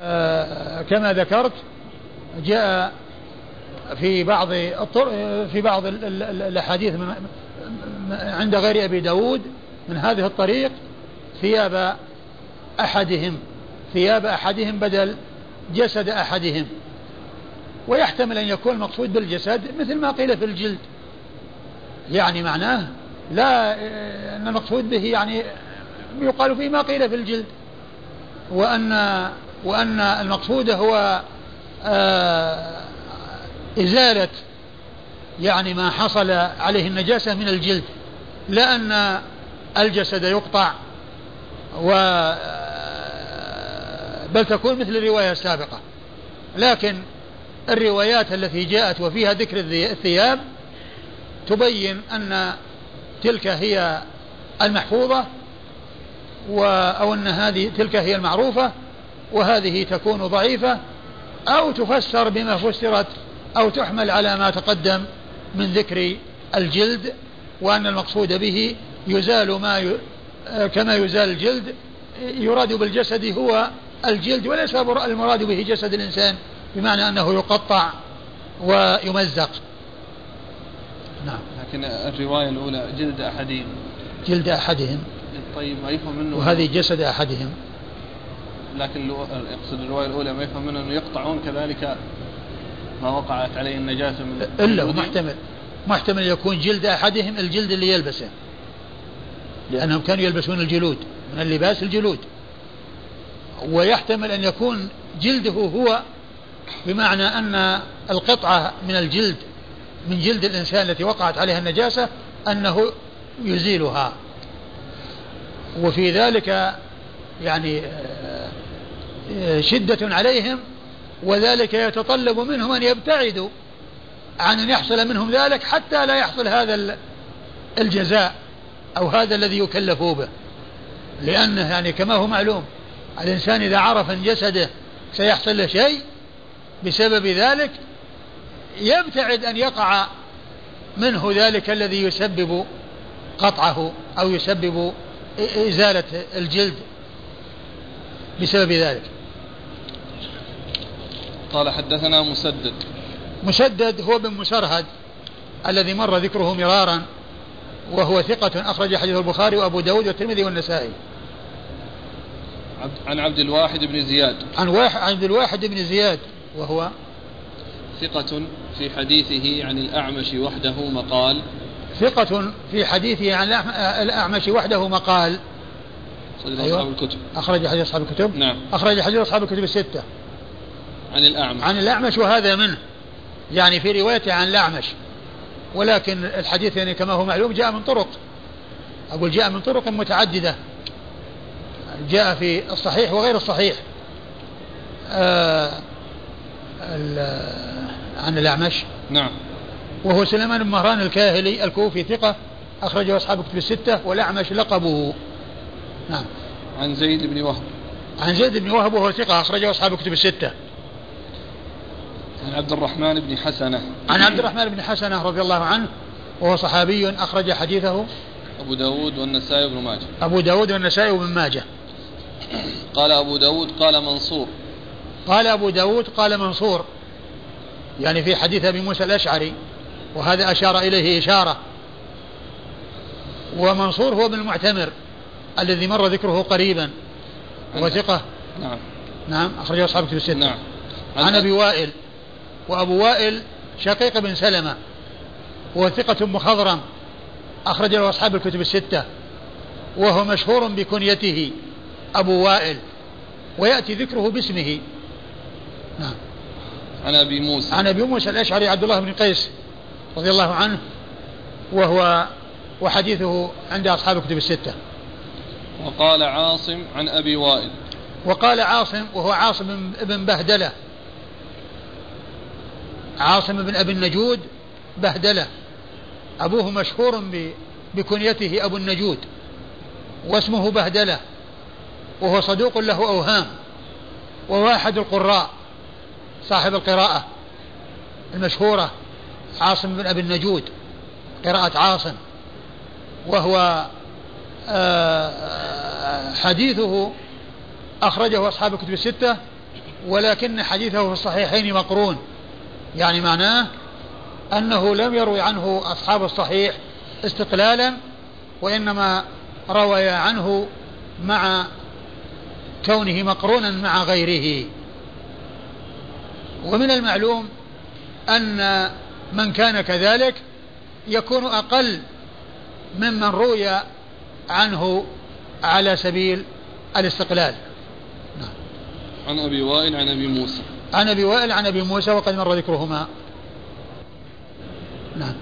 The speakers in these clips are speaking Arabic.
آه، كما ذكرت جاء في بعض في بعض الأحاديث عند غير أبي داود من هذه الطريق ثياب أحدهم ثياب أحدهم بدل جسد أحدهم. ويحتمل أن يكون المقصود بالجسد مثل ما قيل في الجلد. يعني معناه لا أن المقصود به يعني يقال فيه ما قيل في الجلد. وأن وأن المقصود هو آه، إزالة يعني ما حصل عليه النجاسة من الجلد لا أن الجسد يقطع و بل تكون مثل الرواية السابقة. لكن الروايات التي جاءت وفيها ذكر الثياب تبين أن تلك هي المحفوظة و أو أن هذه تلك هي المعروفة وهذه تكون ضعيفة أو تفسر بما فسرت أو تحمل على ما تقدم من ذكر الجلد وأن المقصود به يزال ما ي... كما يزال الجلد. يراد بالجسد هو الجلد وليس المراد به جسد الإنسان بمعنى أنه يقطع ويمزق. نعم. لكن الرواية الأولى جلد أحدهم. جلد أحدهم. طيب ما يفهم منه؟ وهذه جسد أحدهم. لكن يقصد الرواية الأولى ما يفهم منه أنه يقطعون كذلك ما وقعت عليه النجاسة من إلا محتمل. محتمل يكون جلد أحدهم الجلد اللي يلبسه. لأنهم كانوا يلبسون الجلود من اللباس الجلود. ويحتمل أن يكون جلده هو بمعنى أن القطعة من الجلد من جلد الإنسان التي وقعت عليها النجاسة أنه يزيلها. وفي ذلك يعني آه، شدة عليهم وذلك يتطلب منهم أن يبتعدوا عن أن يحصل منهم ذلك حتى لا يحصل هذا الجزاء أو هذا الذي يكلفوا به. لأنه يعني كما هو معلوم الإنسان إذا عرف أن جسده سيحصل له شيء بسبب ذلك يبتعد أن يقع منه ذلك الذي يسبب قطعه أو يسبب إزالة الجلد بسبب ذلك. قال حدثنا مسدد. مسدد هو بن مسرهد الذي مر ذكره مرارا وهو ثقة أخرج حديث البخاري وأبو داود والترمذي والنسائي. عن عبد الواحد بن زياد. عن واحد عبد الواحد بن زياد وهو ثقة في حديثه عن الأعمش وحده مقال. ثقة في حديثه عن الأعمش وحده مقال. أخرج أيوة. أصحاب الكتب. أخرج حديث أصحاب الكتب. نعم. أخرج حديث أصحاب الكتب الستة. عن الأعمش. عن الأعمش وهذا منه. يعني في روايته عن الأعمش. ولكن الحديث يعني كما هو معلوم جاء من طرق. أقول جاء من طرق متعددة. جاء في الصحيح وغير الصحيح. آه عن الأعمش. نعم. وهو سليمان بن مهران الكاهلي الكوفي ثقة أخرجه أصحاب كتب الستة والأعمش لقبه. نعم. عن زيد بن وهب. عن زيد بن وهب وهو ثقة أخرجه أصحاب كتب الستة. عن عبد الرحمن بن حسنة. عن عبد الرحمن بن حسنة رضي الله عنه وهو صحابي أخرج حديثه. أبو داود والنسائي وابن ماجه. أبو داود والنسائي وابن ماجه. قال أبو داود قال منصور. قال أبو داود قال منصور. يعني في حديث أبي موسى الأشعري وهذا أشار إليه إشارة. ومنصور هو ابن المعتمر الذي مر ذكره قريبا. هو ثقة نعم. نعم. أخرجه أصحاب كتب الستة. نعم. عن أبي وائل وأبو وائل شقيق بن سلمة هو ثقة مخضرم أخرج له أصحاب الكتب الستة وهو مشهور بكنيته أبو وائل ويأتي ذكره باسمه. نعم. عن أبي موسى. عن أبي موسى الأشعري عبد الله بن قيس رضي الله عنه وهو وحديثه عند أصحاب الكتب الستة. وقال عاصم عن أبي وائل. وقال عاصم وهو عاصم بن بهدلة عاصم بن أبي النجود بهدلة. أبوه مشهور بكنيته أبو النجود واسمه بهدلة وهو صدوق له أوهام وهو أحد القراء صاحب القراءة المشهورة عاصم بن أبي النجود قراءة عاصم وهو آه، حديثه أخرجه أصحاب الكتب الستة ولكن حديثه في الصحيحين مقرون. يعني معناه أنه لم يروي عنه أصحاب الصحيح استقلالا وإنما روي عنه مع كونه مقرونا مع غيره. ومن المعلوم أن من كان كذلك يكون أقل ممن روي عنه على سبيل الاستقلال. نعم. عن أبي وائل عن أبي موسى. عن أبي وائل عن أبي موسى وقد مر ذكرهما. نعم.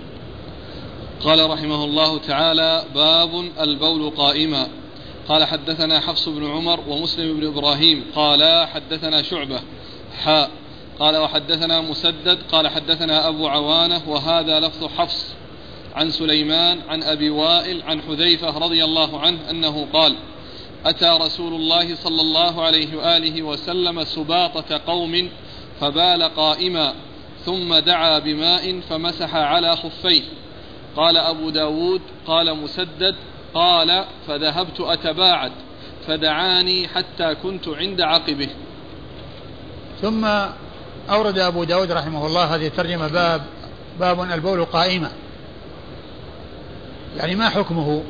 قال رحمه الله تعالى باب البول قائما. قال حدثنا حفص بن عمر ومسلم بن إبراهيم. قال حدثنا شعبة. حاء قال وحدثنا مسدد. قال حدثنا أبو عوانة. وهذا لفظ حفص. عن سليمان عن أبي وائل عن حذيفة رضي الله عنه أنه قال أتى رسول الله صلى الله عليه وآله وسلم سباطة قوم فبال قائما ثم دعا بماء فمسح على خفيه. قال أبو داود قال مسدد قال فذهبت أتباعد فدعاني حتى كنت عند عقبه. ثم أورد أبو داود رحمه الله هذه الترجمة باب باب البول قائمة يعني ما حكمه؟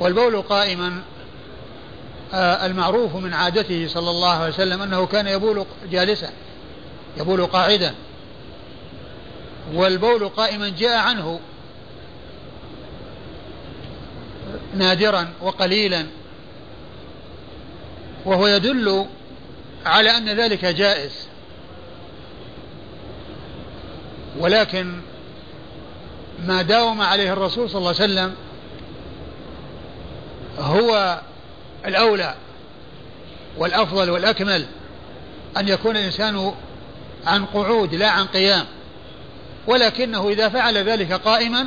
والبول قائما المعروف من عادته صلى الله عليه وسلم أنه كان يبول جالسا يبول قاعدا والبول قائما جاء عنه نادرا وقليلا وهو يدل على أن ذلك جائز. ولكن ما داوم عليه الرسول صلى الله عليه وسلم هو الأولى والأفضل والأكمل أن يكون الإنسان عن قعود لا عن قيام. ولكنه إذا فعل ذلك قائما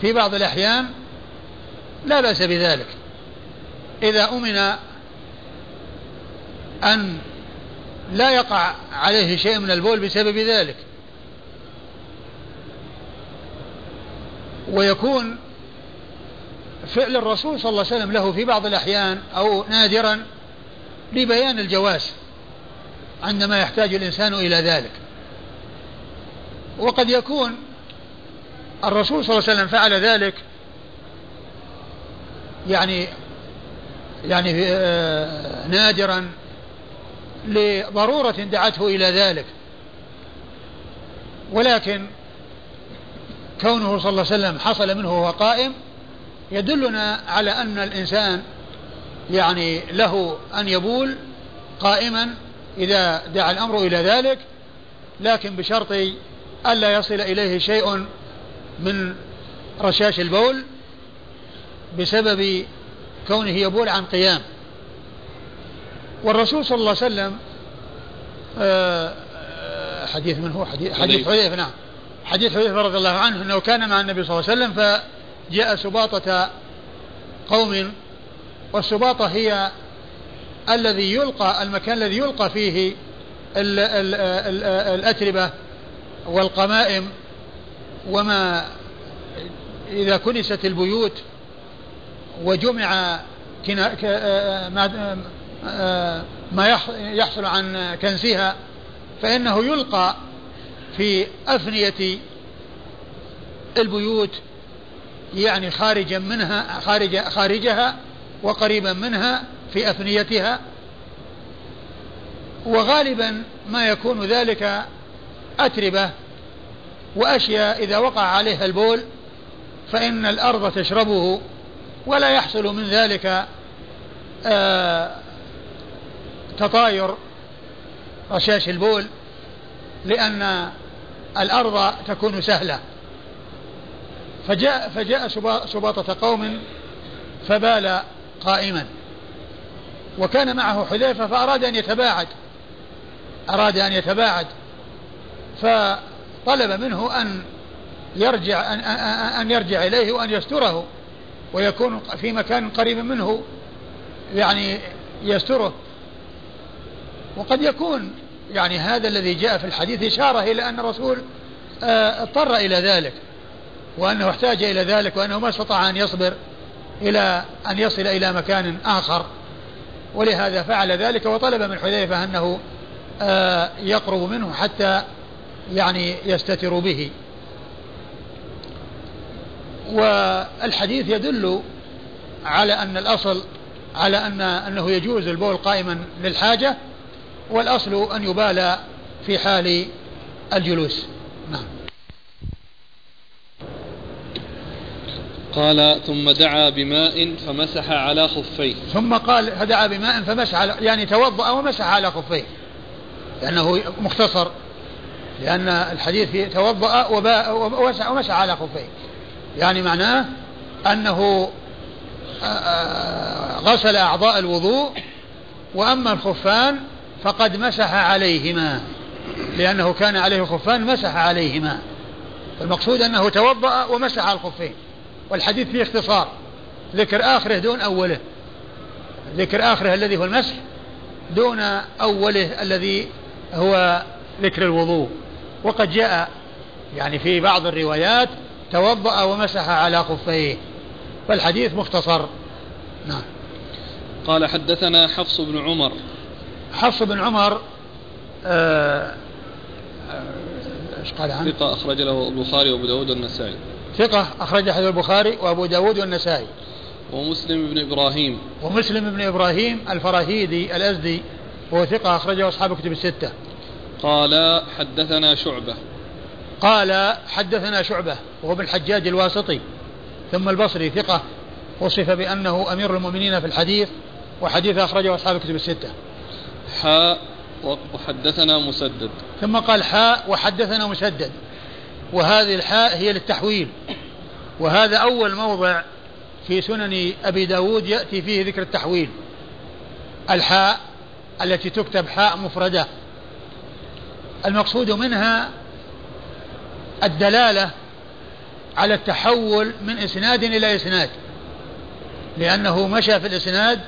في بعض الأحيان لا بأس بذلك. إذا أمن أن لا يقع عليه شيء من البول بسبب ذلك ويكون فعل الرسول صلى الله عليه وسلم له في بعض الأحيان أو نادرا لبيان الجواز عندما يحتاج الإنسان إلى ذلك. وقد يكون الرسول صلى الله عليه وسلم فعل ذلك يعني يعني آه، نادرا لضرورة دعته إلى ذلك. ولكن كونه صلى الله عليه وسلم حصل منه وهو قائم يدلنا على أن الإنسان يعني له أن يبول قائما إذا دعا الأمر إلى ذلك لكن بشرط ألا يصل إليه شيء من رشاش البول بسبب كونه يبول عن قيام. والرسول صلى الله عليه وسلم آه، حديث من هو؟ حديث حديث حذيفة. نعم. حديث حذيفة رضي الله عنه إنه كان مع النبي صلى الله عليه وسلم فجاء سباطة قوم والسباطة هي الذي يلقى المكان الذي يلقى فيه ال ال ال الأتربة والقمائم وما إذا كنست البيوت وجمع ما يحصل عن كنسها فإنه يلقى في أفنية البيوت يعني خارجا منها خارج خارجها وقريبا منها في أفنيتها. وغالبا ما يكون ذلك أتربة وأشياء إذا وقع عليها البول فإن الأرض تشربه ولا يحصل من ذلك آه تطاير رشاش البول لأن الأرض تكون سهلة. فجاء فجاء سباطة قوم فبال قائما وكان معه حذيفة فأراد أن يتباعد أراد أن يتباعد فطلب منه أن يرجع أن, أن يرجع إليه وأن يستره ويكون في مكان قريب منه يعني يستره. وقد يكون يعني هذا الذي جاء في الحديث إشارة إلى أن الرسول آه، اضطر إلى ذلك. وأنه احتاج إلى ذلك وأنه ما استطاع أن يصبر إلى أن يصل إلى مكان آخر. ولهذا فعل ذلك وطلب من حذيفة أنه آه، يقرب منه حتى يعني يستتر به. والحديث يدل على أن الأصل على أن أنه يجوز البول قائما للحاجة والأصل أن يبالى في حال الجلوس. نعم. قال ثم دعا بماء فمسح على خفيه. ثم قال فدعا بماء فمسح على يعني توضأ ومسح على خفيه. لأنه مختصر. لأن الحديث فيه توضأ ومسح على خفيه. يعني معناه أنه آه، آه، غسل أعضاء الوضوء وأما الخفان فقد مسح عليهما. لأنه كان عليه خفان مسح عليهما. المقصود أنه توضأ ومسح على الخفين. والحديث فيه اختصار. ذكر آخره دون أوله. ذكر آخره الذي هو المسح دون أوله الذي هو ذكر الوضوء. وقد جاء يعني في بعض الروايات توضأ ومسح على خفيه. فالحديث مختصر. نعم. قال حدثنا حفص بن عمر. حفص بن عمر آه، آه، إيش قال عنه؟ ثقة أخرج له البخاري وأبو داود والنسائي. ثقة أخرج له البخاري وأبو داود والنسائي. ومسلم بن إبراهيم. ومسلم بن إبراهيم الفراهيدي الأزدي وهو ثقة أخرجه أصحاب كتب الستة. قال حدثنا شعبة. قال حدثنا شعبة وهو بن الحجاج الواسطي. ثم البصري ثقة وصف بأنه أمير المؤمنين في الحديث وحديث أخرجه أصحاب الكتب الستة. حاء وحدثنا مسدد. ثم قال حاء وحدثنا مسدد. وهذه الحاء هي للتحويل. وهذا أول موضع في سنن أبي داود يأتي فيه ذكر التحويل. الحاء التي تكتب حاء مفردة. المقصود منها الدلالة على التحول من إسناد إلى إسناد. لأنه مشى في الإسناد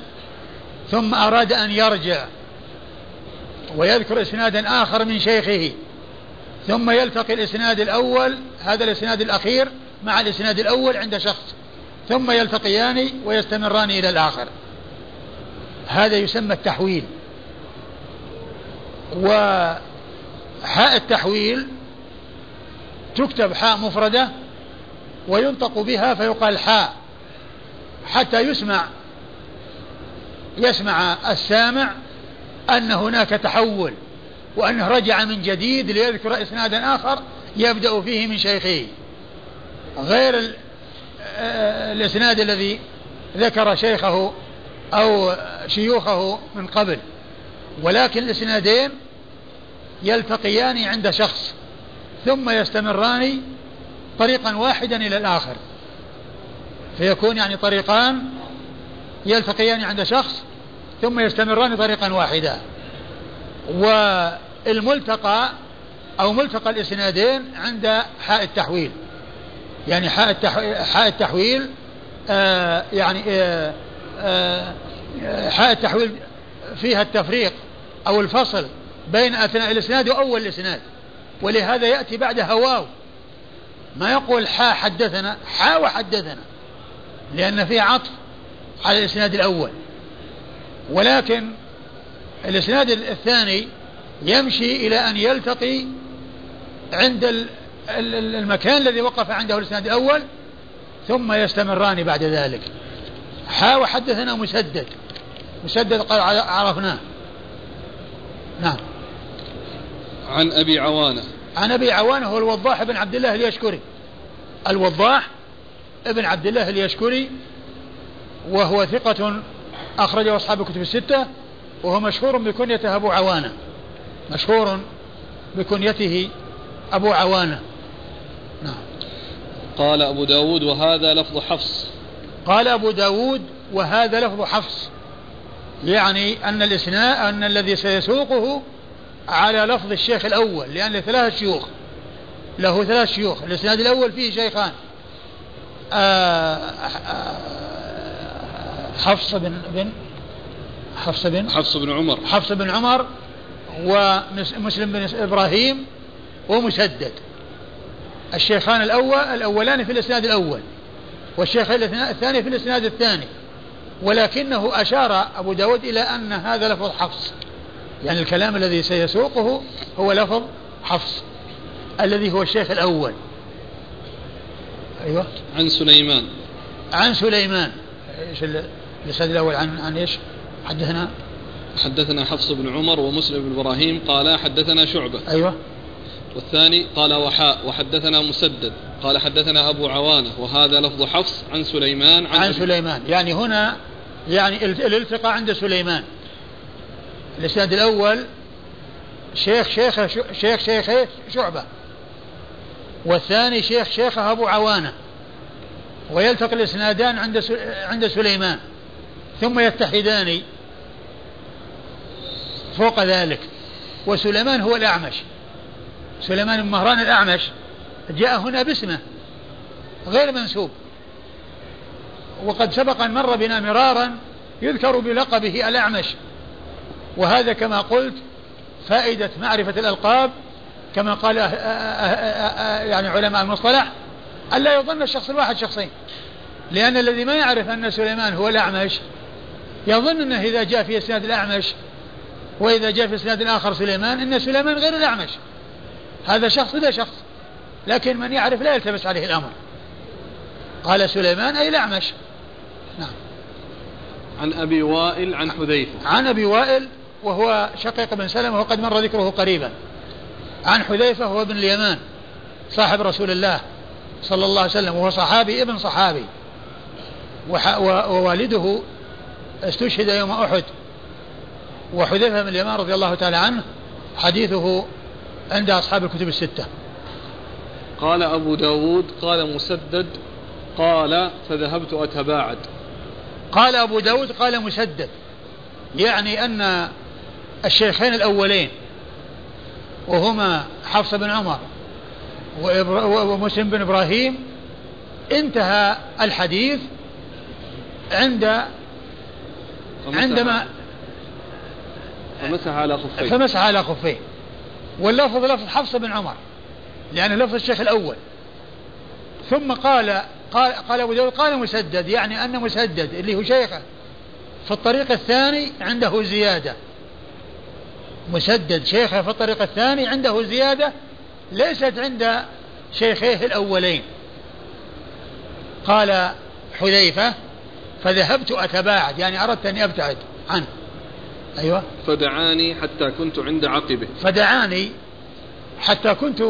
ثم أراد أن يرجع ويذكر إسنادا آخر من شيخه. ثم يلتقي الإسناد الأول هذا الإسناد الأخير مع الإسناد الأول عند شخص. ثم يلتقيان ويستمران إلى الآخر. هذا يسمى التحويل. وحاء التحويل تكتب حاء مفردة وينطق بها فيقال حاء حتى يسمع يسمع السامع أن هناك تحول. وأنه رجع من جديد ليذكر إسنادا آخر يبدأ فيه من شيخه. غير الإسناد الذي ذكر شيخه أو شيوخه من قبل. ولكن الإسنادين يلتقيان عند شخص ثم يستمران طريقا واحدا إلى الآخر. فيكون يعني طريقان يلتقيان عند شخص ثم يستمران طريقا واحدا. والملتقى أو ملتقى الإسنادين عند حاء التحويل. يعني حاء حاء التحويل آه يعني آه آه حاء التحويل فيها التفريق أو الفصل بين أثناء الإسناد وأول الإسناد. ولهذا يأتي بعدها واو. ما يقول حا حدثنا حا وحدثنا لأن فيه عطف على الإسناد الأول. ولكن الإسناد الثاني يمشي إلى أن يلتقي عند المكان الذي وقف عنده الإسناد الأول ثم يستمران بعد ذلك. حا وحدثنا مسدد. مسدد قال عرفناه. نعم. عن أبي عوانة. عن أبي عوانة هو الوضاح بن عبد الله اليشكري. الوضاح ابن عبد الله اليشكري وهو ثقة أخرجه أصحاب الكتب الستة وهو مشهور بكنيته أبو عوانة. مشهور بكنيته أبو عوانة. نعم. قال أبو داود وهذا لفظ حفص. قال أبو داود وهذا لفظ حفص. يعني أن الإسناء أن الذي سيسوقه على لفظ الشيخ الأول لأن ثلاث شيوخ. له ثلاث شيوخ. الإسناد الأول فيه شيخان. آه، آه، حفص بن بن حفص بن حفص بن عمر. حفص بن عمر ومسلم بن إبراهيم ومسدد. الشيخان الأول الأولان في الإسناد الأول والشيخ الثاني في الإسناد الثاني. ولكنه أشار أبو داود إلى أن هذا لفظ حفص. يعني الكلام الذي سيسوقه هو لفظ حفص الذي هو الشيخ الأول. أيوة. عن سليمان. عن سليمان. إيش الإسناد الأول عن عن إيش؟ حدثنا حدثنا حفص بن عمر ومسلم بن إبراهيم قال حدثنا شعبة. أيوه. والثاني قال وحاء وحدثنا مسدد. قال حدثنا أبو عوانة. وهذا لفظ حفص عن سليمان عن, عن سليمان. يعني هنا يعني الالتقاء عند سليمان. الإسناد الأول شيخ شيخ شيخ شيخ شعبة. والثاني شيخ شيخه أبو عوانة. ويلتقي الإسنادان عند عند سليمان. ثم يتحدان فوق ذلك. وسليمان هو الأعمش. سليمان بن مهران الأعمش جاء هنا باسمه غير منسوب. وقد سبق أن مر بنا مرارا يذكر بلقبه الأعمش. وهذا كما قلت فائدة معرفة الألقاب كما قال أه- أه- أه- يعني علماء المصطلح ألا يظن الشخص الواحد شخصين. لأن الذي ما يعرف أن سليمان هو الأعمش يظن أنه إذا جاء في إسناد الأعمش وإذا جاء في إسناد آخر سليمان أن سليمان غير الأعمش. هذا شخص لا شخص. لكن من يعرف لا يلتبس عليه الأمر. قال سليمان أي الأعمش. نعم. عن أبي وائل عن حذيفة. عن أبي وائل وهو شقيق بن سلمة وقد مر ذكره قريبا. عن حذيفة هو ابن اليمان صاحب رسول الله صلى الله عليه وسلم وهو صحابي ابن صحابي. ووالده استشهد يوم أحد وحذيفة بن اليمان رضي الله تعالى عنه حديثه عند أصحاب الكتب الستة. قال أبو داود قال مسدد قال فذهبت أتباعد. قال أبو داود قال مسدد. يعني أن الشيخين الأولين وهما حفص بن عمر ومسلم بن إبراهيم انتهى الحديث عند عندما فمسح على خفيه. فمسح على خفيه. واللفظ لفظ حفص بن عمر لأنه لفظ الشيخ الأول. ثم قال قال قال أبو داود قال مسدد يعني أن مسدد اللي هو شيخه. في الطريق الثاني عنده زيادة. مسدد شيخه في الطريق الثاني عنده زيادة ليست عند شيخيه الأولين. قال حذيفة فذهبت أتباعد يعني أردت أني أبتعد عنه. أيوة. فدعاني حتى كنت عند عقبه. فدعاني حتى كنت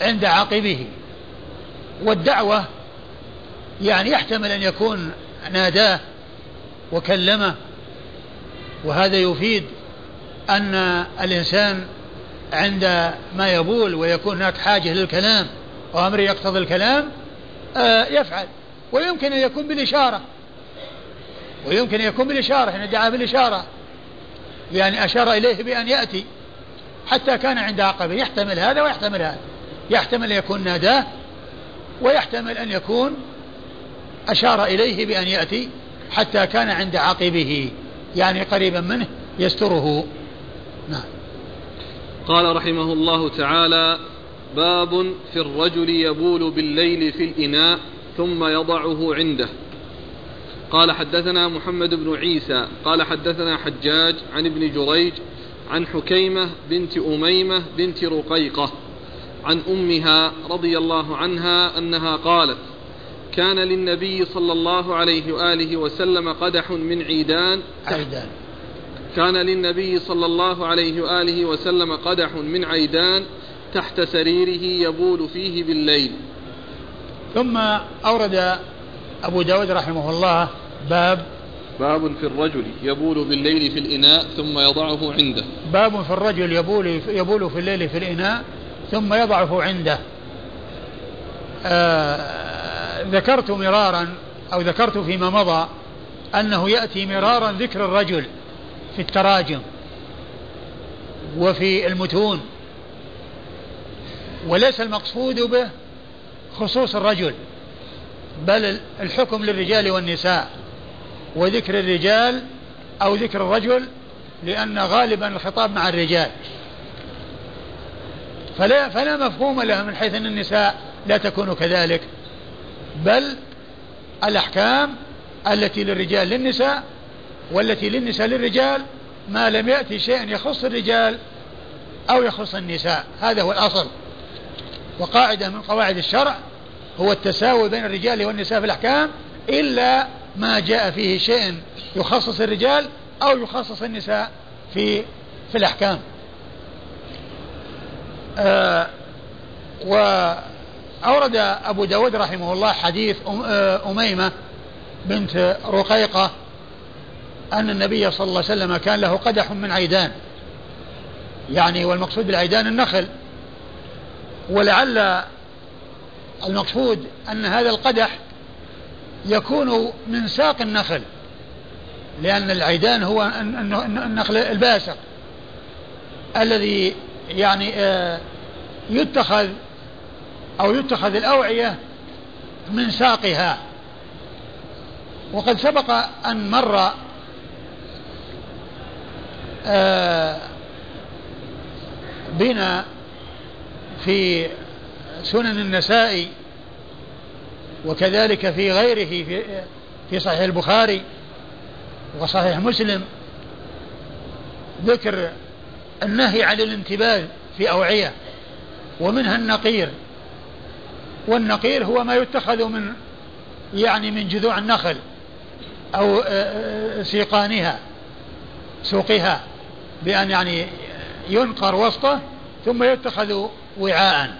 عند عقبه. والدعوة يعني يحتمل أن يكون ناداه وكلمه وهذا يفيد أن الإنسان عند ما يبول ويكون هناك حاجة للكلام وأمر يقتضي الكلام آه يفعل. ويمكن أن يكون بالإشارة. ويمكن أن يكون بالإشارة حين دعا بالإشارة يعني أشار إليه بأن يأتي حتى كان عند عقبة يحتمل هذا ويحتمل هذا. يحتمل أن يكون ناداه ويحتمل أن يكون أشار إليه بأن يأتي حتى كان عند عقبه يعني قريبا منه يستره. نعم. قال رحمه الله تعالى باب في الرجل يبول بالليل في الإناء ثم يضعه عنده. قال حدثنا محمد بن عيسى قال حدثنا حجاج عن ابن جريج عن حكيمة بنت أميمة بنت رقيقة عن أمها رضي الله عنها أنها قالت كان للنبي صلى الله عليه وآله وسلم قدح من عيدان عيدان. كان للنبي صلى الله عليه وآله وسلم قدح من عيدان تحت سريره يبول فيه بالليل. ثم أورد أبو داود رحمه الله باب باب في الرجل يبول بالليل في الإناء ثم يضعه عنده. باب في الرجل يبول يبول في الليل في الإناء ثم يضعه عنده. آه ذكرت مرارا أو ذكرت فيما مضى أنه يأتي مرارا ذكر الرجل في التراجم وفي المتون وليس المقصود به خصوص الرجل. بل الحكم للرجال والنساء وذكر الرجال أو ذكر الرجل لأن غالبا الخطاب مع الرجال. فلا فلا مفهوم له من حيث أن النساء لا تكون كذلك بل الأحكام التي للرجال للنساء والتي للنساء للرجال ما لم يأتي شيء يخص الرجال أو يخص النساء. هذا هو الأصل. وقاعدة من قواعد الشرع هو التساوي بين الرجال والنساء في الأحكام إلا ما جاء فيه شيء يخصص الرجال أو يخصص النساء في في الأحكام. آه وأورد أبو داود رحمه الله حديث آه، أميمة بنت رقيقة أن النبي صلى الله عليه وسلم كان له قدح من عيدان. يعني والمقصود بالعيدان النخل. ولعل المقصود أن هذا القدح يكون من ساق النخل لأن العيدان هو النخل الباسق الذي يعني آه، يتخذ أو يتخذ الأوعية من ساقها. وقد سبق أن مر آه، بنا في سنن النسائي وكذلك في غيره في في صحيح البخاري وصحيح مسلم ذكر النهي عن الانتباه في أوعية ومنها النقير والنقير هو ما يتخذ من يعني من جذوع النخل أو سيقانها سوقها بأن يعني ينقر وسطه ثم يتخذ وعاء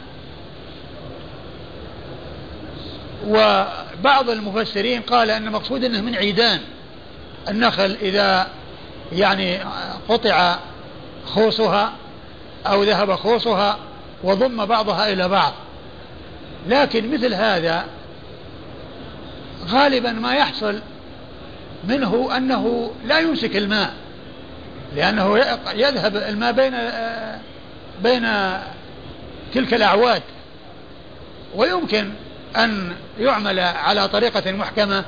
وبعض المفسرين قال أن المقصود أنه من عيدان. النخل إذا يعني قطع خوصها أو ذهب خوصها وضم بعضها إلى بعض. لكن مثل هذا غالبا ما يحصل منه أنه لا يمسك الماء لأنه يذهب الماء بين بين تلك الأعواد. ويمكن أن يعمل على طريقة محكمة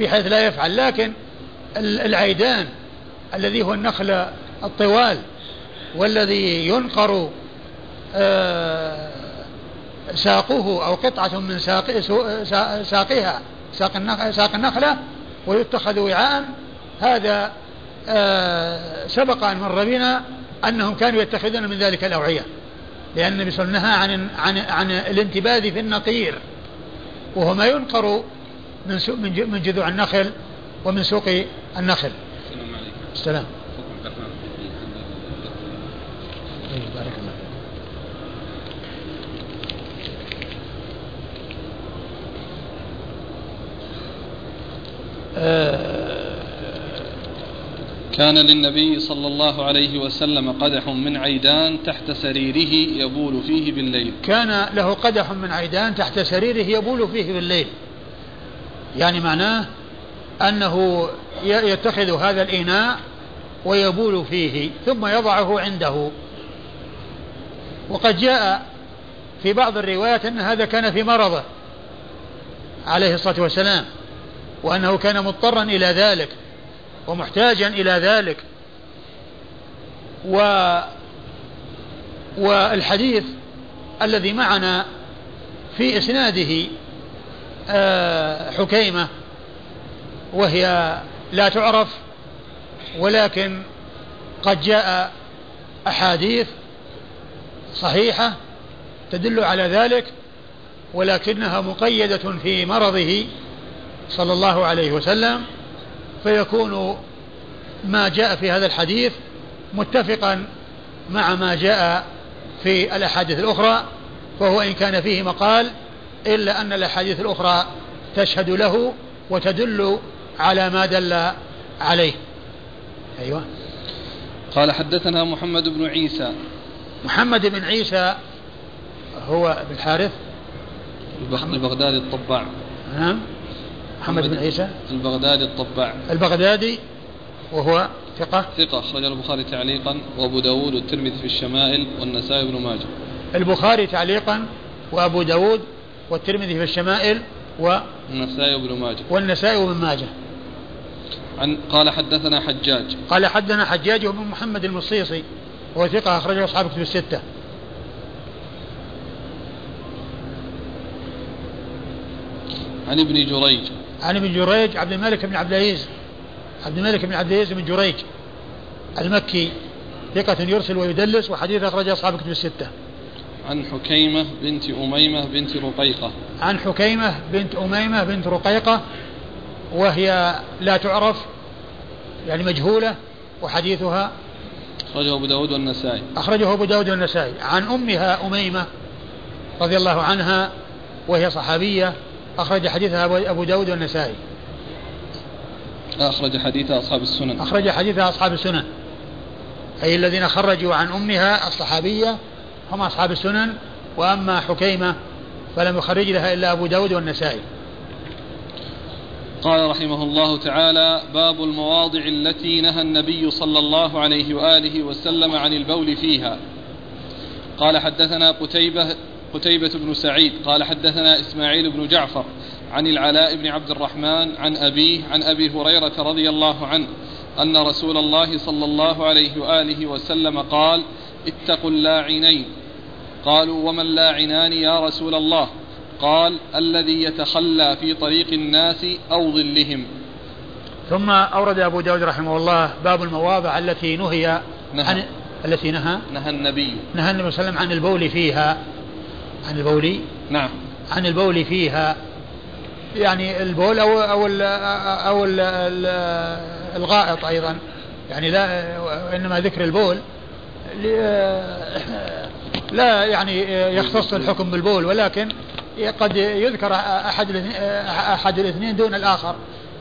بحيث لا يفعل. لكن العيدان الذي هو النخل الطوال والذي ينقر آه، ساقه أو قطعة من ساق ساقها ساق النخلة ويتخذ وعاء. هذا آه، سبق أن مر بنا أنهم كانوا يتخذون من ذلك الأوعية لأن النبي صلى الله عليه وسلم نهى عن عن الانتباذ في النقير. وهو ما ينقر من من جذوع النخل ومن سوق النخل. السلام. بارك الله. آه كان للنبي صلى الله عليه وسلم قدح من عيدان تحت سريره يبول فيه بالليل. كان له قدح من عيدان تحت سريره يبول فيه بالليل. يعني معناه أنه يتخذ هذا الإناء ويبول فيه ثم يضعه عنده. وقد جاء في بعض الروايات أن هذا كان في مرضه عليه الصلاة والسلام وأنه كان مضطرا إلى ذلك. ومحتاجا إلى ذلك. و والحديث الذي معنا في إسناده آه، حكيمة وهي لا تعرف ولكن قد جاء أحاديث صحيحة تدل على ذلك ولكنها مقيدة في مرضه صلى الله عليه وسلم. فيكون ما جاء في هذا الحديث متفقا مع ما جاء في الأحاديث الأخرى وهو إن كان فيه مقال إلا أن الأحاديث الأخرى تشهد له وتدل على ما دل عليه. أيوة. قال حدثنا محمد بن عيسى. محمد بن عيسى هو بن الحارث. البغدادي الطباع. نعم. محمد بن عيسى. البغدادي الطباع. البغدادي وهو ثقة. ثقة أخرج البخاري تعليقا وأبو داود والترمذي في الشمائل والنسائي بن ماجه. البخاري تعليقا وأبو داود والترمذي في الشمائل و النسائي بن ماجه. والنسائي بن ماجه. عن قال حدثنا حجاج. قال حدثنا حجاج بن محمد المصيصي وهو ثقة أخرجه أصحاب كتب الستة. عن ابن جريج. عن ابن جريج عبد الملك بن عبد العزيز عبد الملك بن عبد العزيز بن جريج المكي ثقة يرسل ويدلس وحديث أخرج أصحاب كتب الستة. عن حكيمة بنت أميمة بنت رقيقة. عن حكيمة بنت أميمة بنت رقيقة وهي لا تعرف يعني مجهولة وحديثها أخرجه أبو داود والنسائي أخرجه أبو داود والنسائي عن أمها أميمة رضي الله عنها وهي صحابية أخرج حديثها أبو داود والنسائي. أخرج حديثها أصحاب السنن. أخرج حديثها أصحاب السنن. أي الذين خرجوا عن أمها الصحابية هم أصحاب السنن وأما حكيمة فلم يخرج لها إلا أبو داود والنسائي. قال رحمه الله تعالى باب المواضع التي نهى النبي صلى الله عليه وآله وسلم عن البول فيها. قال حدثنا قتيبة قتيبة بن سعيد قال حدثنا إسماعيل بن جعفر عن العلاء بن عبد الرحمن عن أبيه عن أبي هريرة رضي الله عنه أن رسول الله صلى الله عليه وآله وسلم قال اتقوا اللاعنين. قالوا وما اللاعنان يا رسول الله؟ قال الذي يتخلى في طريق الناس أو ظلهم. ثم أورد أبو داود رحمه الله باب المواضع التي نهي نهى. عن التي نهى؟ نهى النبي. نهى النبي صلى الله عليه وسلم عن البول فيها. عن البول؟ نعم. عن البول فيها يعني البول أو أو ال أو ال الغائط أيضا. يعني لا إنما ذكر البول. لا يعني يختص الحكم بالبول ولكن قد يذكر أحد أحد الاثنين دون الآخر.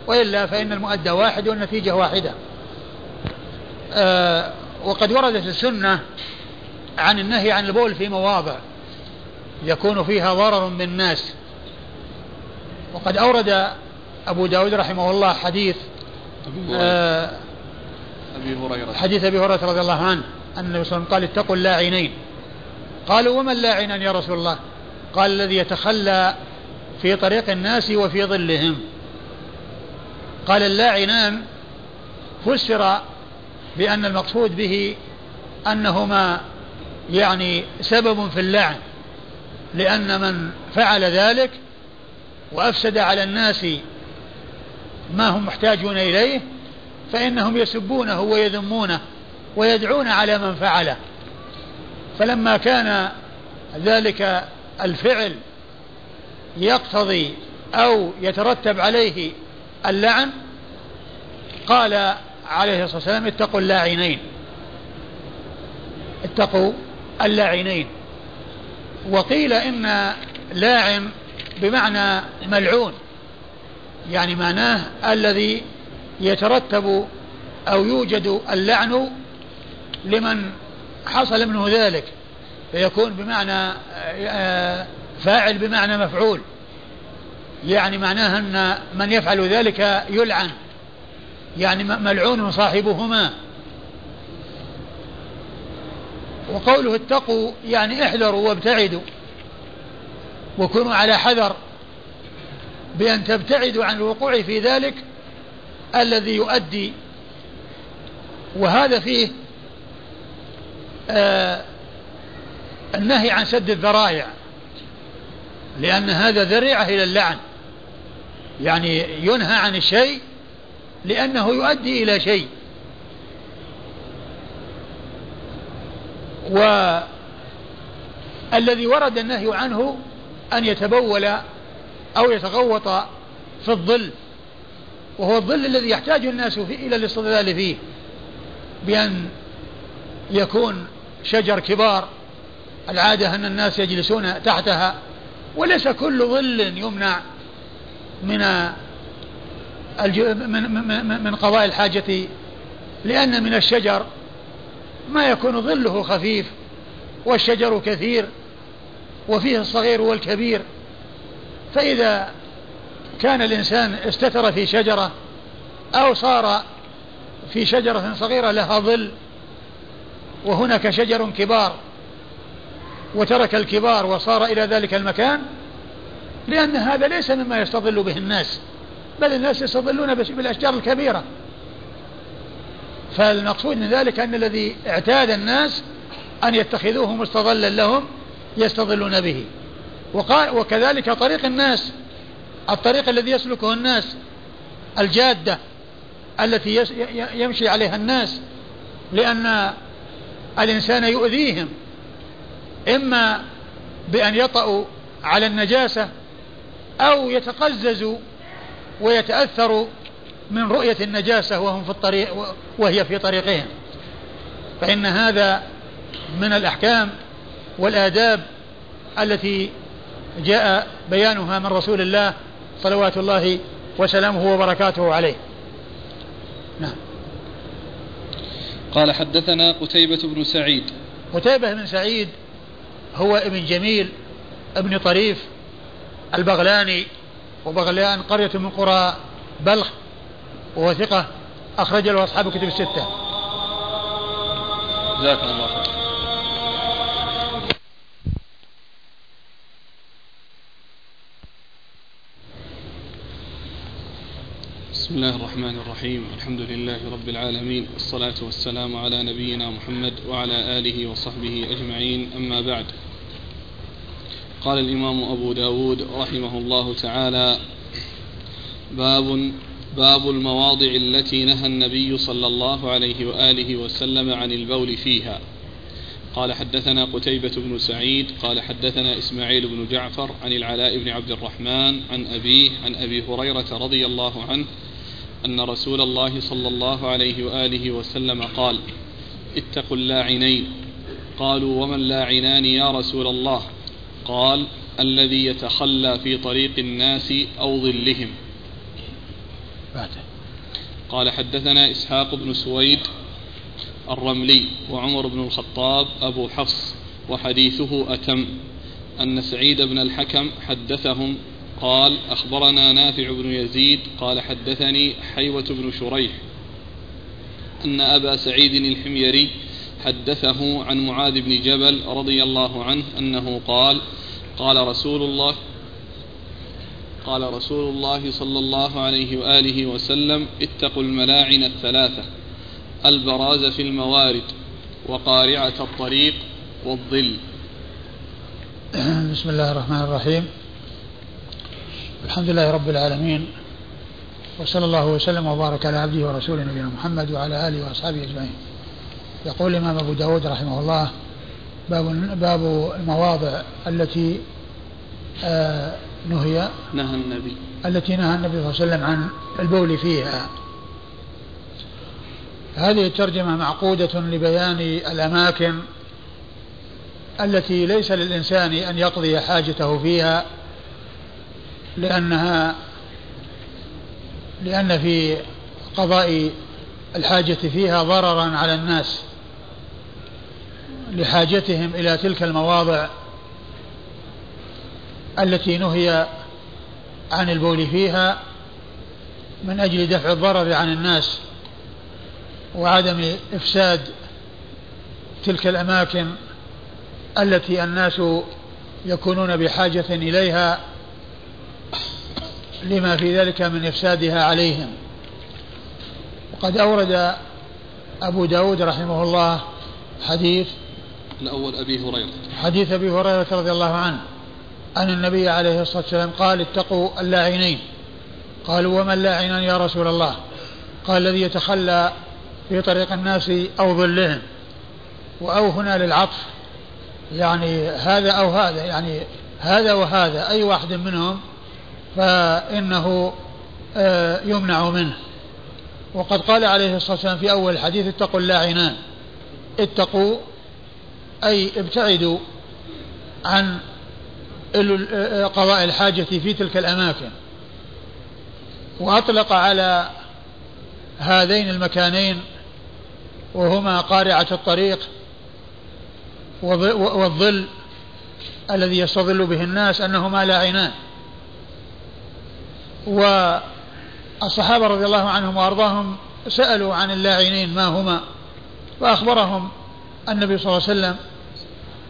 وإلا فإن المؤدى واحد والنتيجة واحدة. آه، وقد وردت السنة عن النهي عن البول في مواضع. يكون فيها ضرر بالناس وقد أورد أبو داود رحمه الله حديث آه، أبي هريرة. حديث أبي هريرة رضي الله عنه أن النبي صلى الله عليه وسلم قال اتقوا اللاعنين. قالوا وما اللاعنان يا رسول الله؟ قال الذي يتخلى في طريق الناس وفي ظلهم. قال اللاعنان فسر بأن المقصود به أنهما يعني سبب في اللعن. لأن من فعل ذلك وأفسد على الناس ما هم محتاجون إليه فإنهم يسبونه ويذمونه ويدعون على من فعله. فلما كان ذلك الفعل يقتضي أو يترتب عليه اللعن قال عليه الصلاة والسلام اتقوا اللاعنين. اتقوا اللاعنين. وقيل إن لاعن بمعنى ملعون يعني معناه الذي يترتب أو يوجد اللعن لمن حصل منه ذلك فيكون بمعنى آه، فاعل بمعنى مفعول يعني معناها أن من يفعل ذلك يلعن يعني ملعون صاحبهما. وقوله اتقوا يعني احذروا وابتعدوا وكونوا على حذر بأن تبتعدوا عن الوقوع في ذلك الذي يؤدي وهذا فيه آه النهي عن سد الذرائع لأن هذا ذريعة إلى اللعن يعني ينهى عن الشيء لأنه يؤدي إلى شيء. والذي ورد النهي عنه أن يتبول أو يتغوط في الظل وهو الظل الذي يحتاج الناس فيه إلى الاستظلال فيه بأن يكون شجر كبار العادة أن الناس يجلسون تحتها وليس كل ظل يمنع من من قضاء الحاجة لأن من الشجر ما يكون ظله خفيف والشجر كثير وفيه الصغير والكبير. فإذا كان الإنسان استتر في شجرة أو صار في شجرة صغيرة لها ظل وهناك شجر كبار وترك الكبار وصار إلى ذلك المكان لأن هذا ليس مما يستظل به الناس بل الناس يستظلون بالأشجار الكبيرة. فالمقصود من ذلك أن الذي اعتاد الناس أن يتخذوه مستظلا لهم يستظلون به. وقال وكذلك طريق الناس الطريق الذي يسلكه الناس الجادة التي يمشي عليها الناس لأن الإنسان يؤذيهم إما بأن يطأوا على النجاسة أو يتقززوا ويتأثروا من رؤية النجاسة وهم في الطريق وهي في طريقهم. فإن هذا من الأحكام والآداب التي جاء بيانها من رسول الله صلوات الله وسلامه وبركاته عليه. نعم. قال حدثنا قتيبة بن سعيد. قتيبة بن سعيد هو ابن جميل ابن طريف البغلاني وبغلان قرية من قرى بلخ وهو ثقة أخرج له أصحاب الكتب الستة. جزاكم الله خير. بسم الله الرحمن الرحيم الحمد لله رب العالمين والصلاة والسلام على نبينا محمد وعلى آله وصحبه أجمعين أما بعد قال الإمام أبو داود رحمه الله تعالى باب باب المواضع التي نهى النبي صلى الله عليه وآله وسلم عن البول فيها. قال حدثنا قتيبة بن سعيد قال حدثنا إسماعيل بن جعفر عن العلاء بن عبد الرحمن عن أبيه عن أبي هريرة رضي الله عنه أن رسول الله صلى الله عليه وآله وسلم قال اتقوا اللاعنين قالوا وما اللاعنان يا رسول الله؟ قال الذي يتخلى في طريق الناس أو ظلهم قال حدثنا إسحاق بن سويد الرملي وعمر بن الخطاب أبو حفص وحديثه أتم أن سعيد بن الحكم حدثهم قال أخبرنا نافع بن يزيد قال حدثني حيوة بن شريح أن أبا سعيد الحميري حدثه عن معاذ بن جبل رضي الله عنه أنه قال قال رسول الله قال رسول الله صلى الله عليه وآله وسلم اتقوا الملاعن الثلاثة البراز في الموارد وقارعة الطريق والظل. بسم الله الرحمن الرحيم. الحمد لله رب العالمين وصلى الله وسلم وبارك على عبده ورسوله نبينا محمد وعلى آله وأصحابه أجمعين. يقول الإمام أبو داود رحمه الله باب, باب المواضع التي آه نهي نهى النبي. التي نهى النبي صلى الله عليه وسلم عن البول فيها. هذه الترجمة معقودة لبيان الأماكن التي ليس للإنسان أن يقضي حاجته فيها لأنها لأن في قضاء الحاجة فيها ضررا على الناس لحاجتهم إلى تلك المواضع. التي نهي عن البول فيها من أجل دفع الضرر عن الناس وعدم إفساد تلك الأماكن التي الناس يكونون بحاجة إليها لما في ذلك من إفسادها عليهم. وقد أورد أبو داود رحمه الله حديث الأول أبي هريرة. حديث أبي هريرة رضي الله عنه. أن النبي عليه الصلاة والسلام قال اتقوا اللاعنين. قالوا وما اللاعنان يا رسول الله؟ قال الذي يتخلى في طريق الناس أو ظلهم. وأو هنا للعطف. يعني هذا أو هذا يعني هذا وهذا أي واحد منهم فإنه آه، يمنع منه. وقد قال عليه الصلاة والسلام في أول الحديث اتقوا اللاعنان. اتقوا أي ابتعدوا عن قضاء الحاجة في تلك الأماكن. وأطلق على هذين المكانين وهما قارعة الطريق والظل الذي يستظل به الناس أنهما لاعنان. والصحابة رضي الله عنهم وأرضاهم سألوا عن اللاعنين ما هما فأخبرهم النبي صلى الله عليه وسلم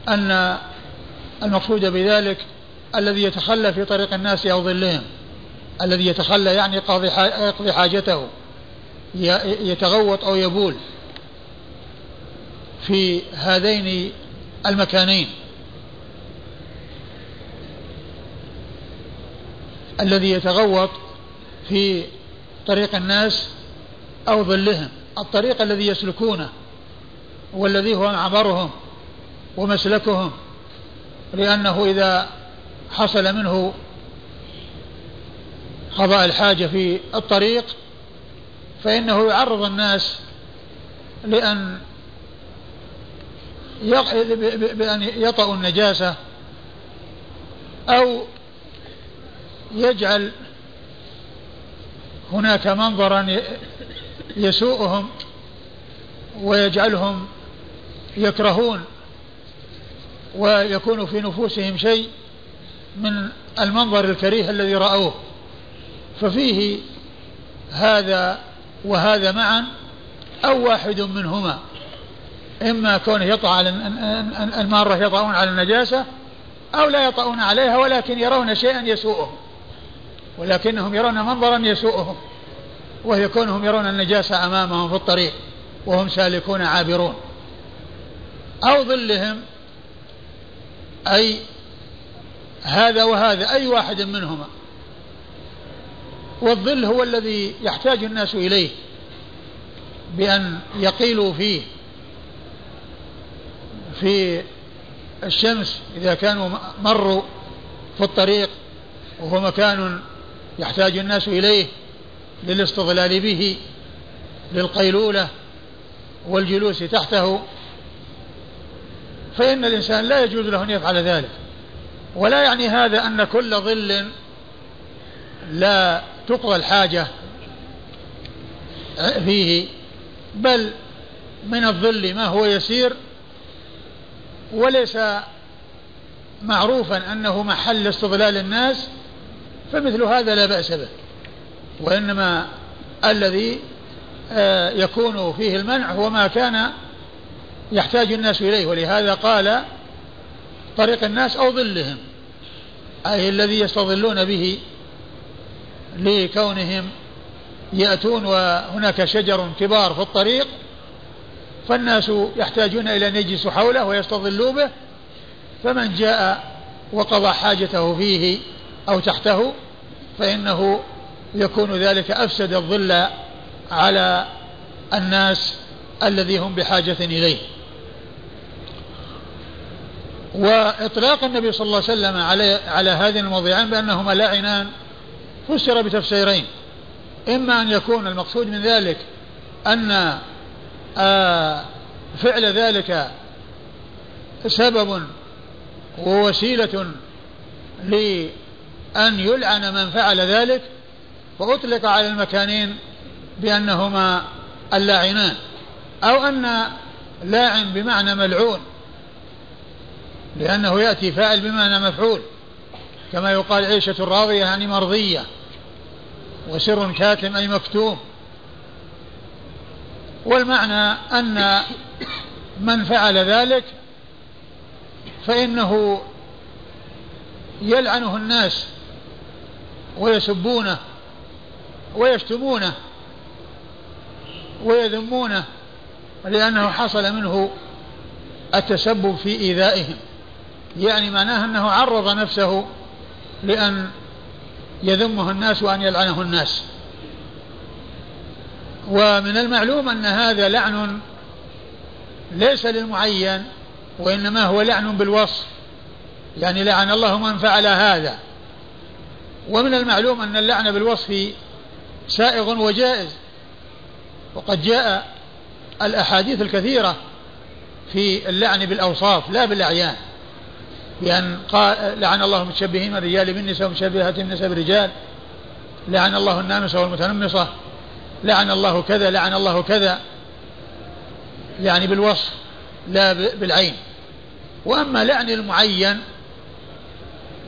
أن المقصود بذلك الذي يتخلى في طريق الناس أو ظلهم. الذي يتخلى يعني يقضي حاجته. يتغوط أو يبول في هذين المكانين. الذي يتغوط في طريق الناس أو ظلهم. الطريق الذي يسلكونه والذي هو معبرهم ومسلكهم لأنه إذا حصل منه قضاء الحاجة في الطريق فإنه يعرض الناس لأن بأن يطأوا النجاسة أو يجعل هناك منظرا يسوءهم ويجعلهم يكرهون. ويكون في نفوسهم شيء من المنظر الكريه الذي رأوه. ففيه هذا وهذا معا أو واحد منهما. إما كونه يطع على المارة يطعون على النجاسة أو لا يطعون عليها ولكن يرون شيئا يسوءهم. ولكنهم يرون منظرا يسوءهم. وهي كونهم يرون النجاسة أمامهم في الطريق وهم سالكون عابرون. أو ظلهم أي هذا وهذا أي واحد منهما. والظل هو الذي يحتاج الناس إليه بأن يقيلوا فيه. في الشمس إذا كانوا مروا في الطريق وهو مكان يحتاج الناس إليه للاستظلال به للقيلولة والجلوس تحته. فإن الإنسان لا يجوز له أن يفعل ذلك. ولا يعني هذا أن كل ظل لا تقضى الحاجة فيه بل من الظل ما هو يسير وليس معروفا أنه محل استظلال الناس فمثل هذا لا بأس به. وإنما الذي آه، يكون فيه المنع هو ما كان يحتاج الناس إليه ولهذا قال طريق الناس أو ظلهم أي الذي يستظلون به لكونهم يأتون وهناك شجر كبار في الطريق فالناس يحتاجون إلى أن يجلسوا حوله ويستظلوا به فمن جاء وقضى حاجته فيه أو تحته فإنه يكون ذلك أفسد الظل على الناس الذي هم بحاجة إليه. وإطلاق النبي صلى الله عليه وسلم على على هذين الموضعين بأنهما لاعنان فسر بتفسيرين. إما أن يكون المقصود من ذلك أن آه، فعل ذلك سبب ووسيلة لأن يلعن من فعل ذلك وأطلق على المكانين بأنهما اللاعنان. أو أن لاعن بمعنى ملعون. لأنه يأتي فاعل بمعنى مفعول. كما يقال عيشة راضية يعني مرضية وسر كاتم أي مكتوم. والمعنى أن من فعل ذلك فإنه يلعنه الناس ويسبونه ويشتمونه ويذمونه لأنه حصل منه التسبب في إيذائهم. يعني معناه أنه عرض نفسه لأن يذمه الناس وأن يلعنه الناس. ومن المعلوم أن هذا لعن ليس للمعين وإنما هو لعن بالوصف يعني لعن الله من فعل هذا. ومن المعلوم أن اللعن بالوصف سائغ وجائز. وقد جاء الأحاديث الكثيرة في اللعن بالأوصاف لا بالأعيان. بأن قال لعن الله المتشبهين من الرجال بالنساء ومشبهات النساء بالرجال. لعن الله النامصة والمتنمصة. لعن الله كذا لعن الله كذا. يعني بالوصف لا بالعين. وأما لعن المعين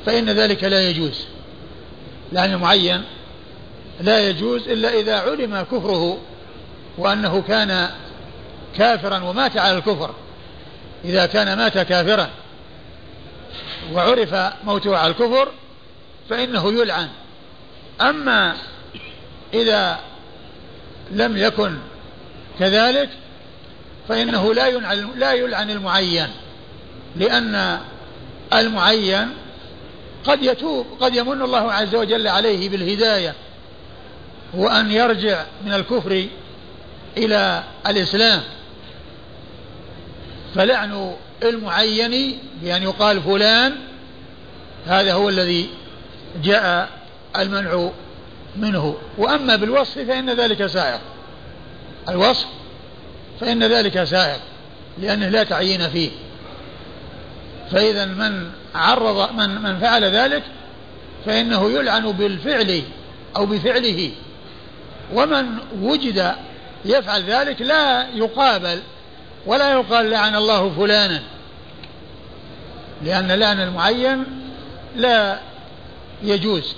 فإن ذلك لا يجوز. لعن المعين لا يجوز إلا إذا علم كفره وأنه كان كافرا ومات على الكفر. إذا كان مات كافرا وعرف موته على الكفر فإنه يلعن. أما إذا لم يكن كذلك فإنه لا لا يلعن المعين لأن المعين قد يتوب قد يمن الله عز وجل عليه بالهداية وأن يرجع من الكفر إلى الإسلام. فلعن المعين بأن يقال فلان هذا هو الذي جاء المنع منه. وأما بالوصف فإن ذلك سائق الوصف فإن ذلك سائق لأنه لا تعيين فيه. فإذا من عرض من من فعل ذلك فإنه يلعن بالفعل أو بفعله. ومن وجد يفعل ذلك لا يقابل ولا يقال لعن الله فلانا لأن لعن المعين لا يجوز.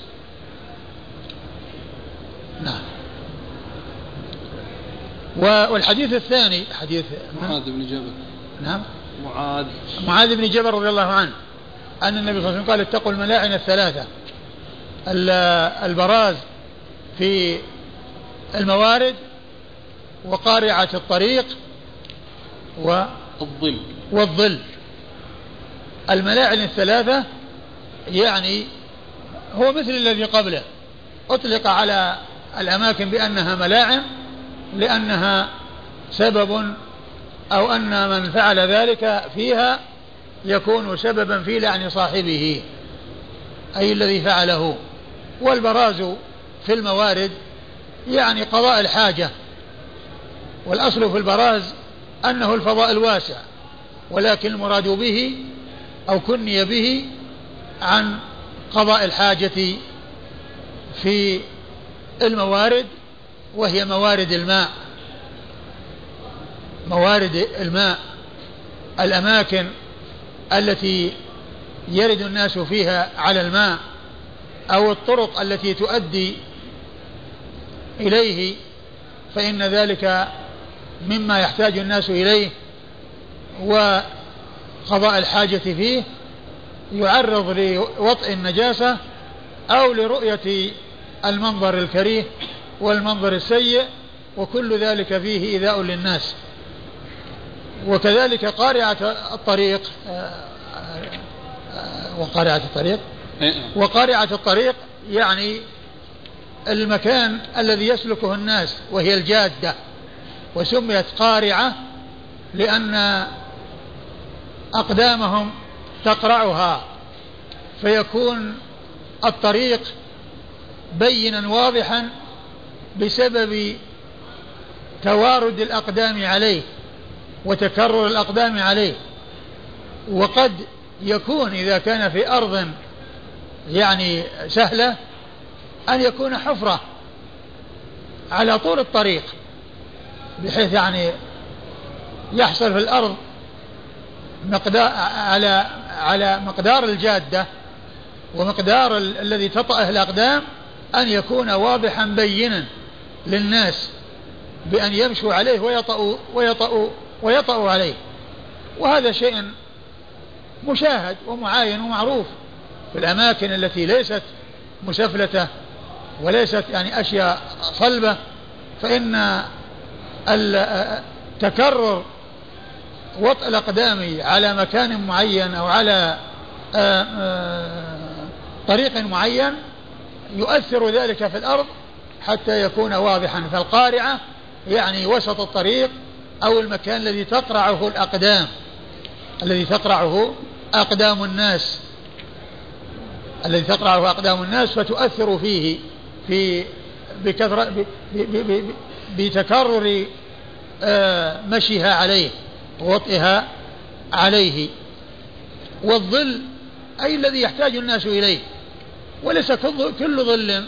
نعم. والحديث الثاني حديث معاذ بن جبل. نعم. معاذ. معاذ بن جبل رضي الله عنه أن النبي صلى الله عليه وسلم قال اتقوا الملاعن الثلاثة. البراز في الموارد وقارعة الطريق والظل والظل. الملاعن الثلاثة يعني هو مثل الذي قبله. أطلق على الأماكن بأنها ملاعن لأنها سبب أو أن من فعل ذلك فيها يكون سببا في لعن صاحبه أي الذي فعله. والبراز في الموارد يعني قضاء الحاجة. والأصل في البراز أنه الفضاء الواسع ولكن المراد به أو كني به عن قضاء الحاجة في الموارد وهي موارد الماء. موارد الماء الأماكن التي يرد الناس فيها على الماء أو الطرق التي تؤدي إليه فإن ذلك مما يحتاج الناس إليه وقضاء الحاجة فيه يعرض لوطئ النجاسة أو لرؤية المنظر الكريه والمنظر السيء وكل ذلك فيه إيذاء للناس. وكذلك قارعة الطريق آه، آه، وقارعة الطريق. إيه. وقارعة الطريق يعني المكان الذي يسلكه الناس وهي الجادة. وسميت قارعة لأن أقدامهم تقرعها فيكون الطريق بينا واضحا بسبب توارد الأقدام عليه وتكرر الأقدام عليه. وقد يكون إذا كان في أرض يعني سهلة أن يكون حفرة على طول الطريق. بحيث يعني يحصل في الأرض مقدار على على مقدار الجادة ومقدار الذي تطأه الأقدام أن يكون واضحا بينا للناس بأن يمشوا عليه ويطأوا ويطأوا ويطأوا عليه. وهذا شيء مشاهد ومعاين ومعروف في الأماكن التي ليست مسفلتة وليست يعني أشياء صلبة. فإن تكرر وطء الأقدام على مكان معين أو على آه، آه، طريق معين يؤثر ذلك في الأرض حتى يكون واضحا. فالقارعة يعني وسط الطريق أو المكان الذي تقرعه الأقدام الذي تقرعه أقدام الناس الذي تقرعه أقدام الناس فتؤثر فيه في بكثرة بتكرر آه، مشيها عليه ووطئها عليه. والظل أي الذي يحتاج الناس إليه. وليس كل ظل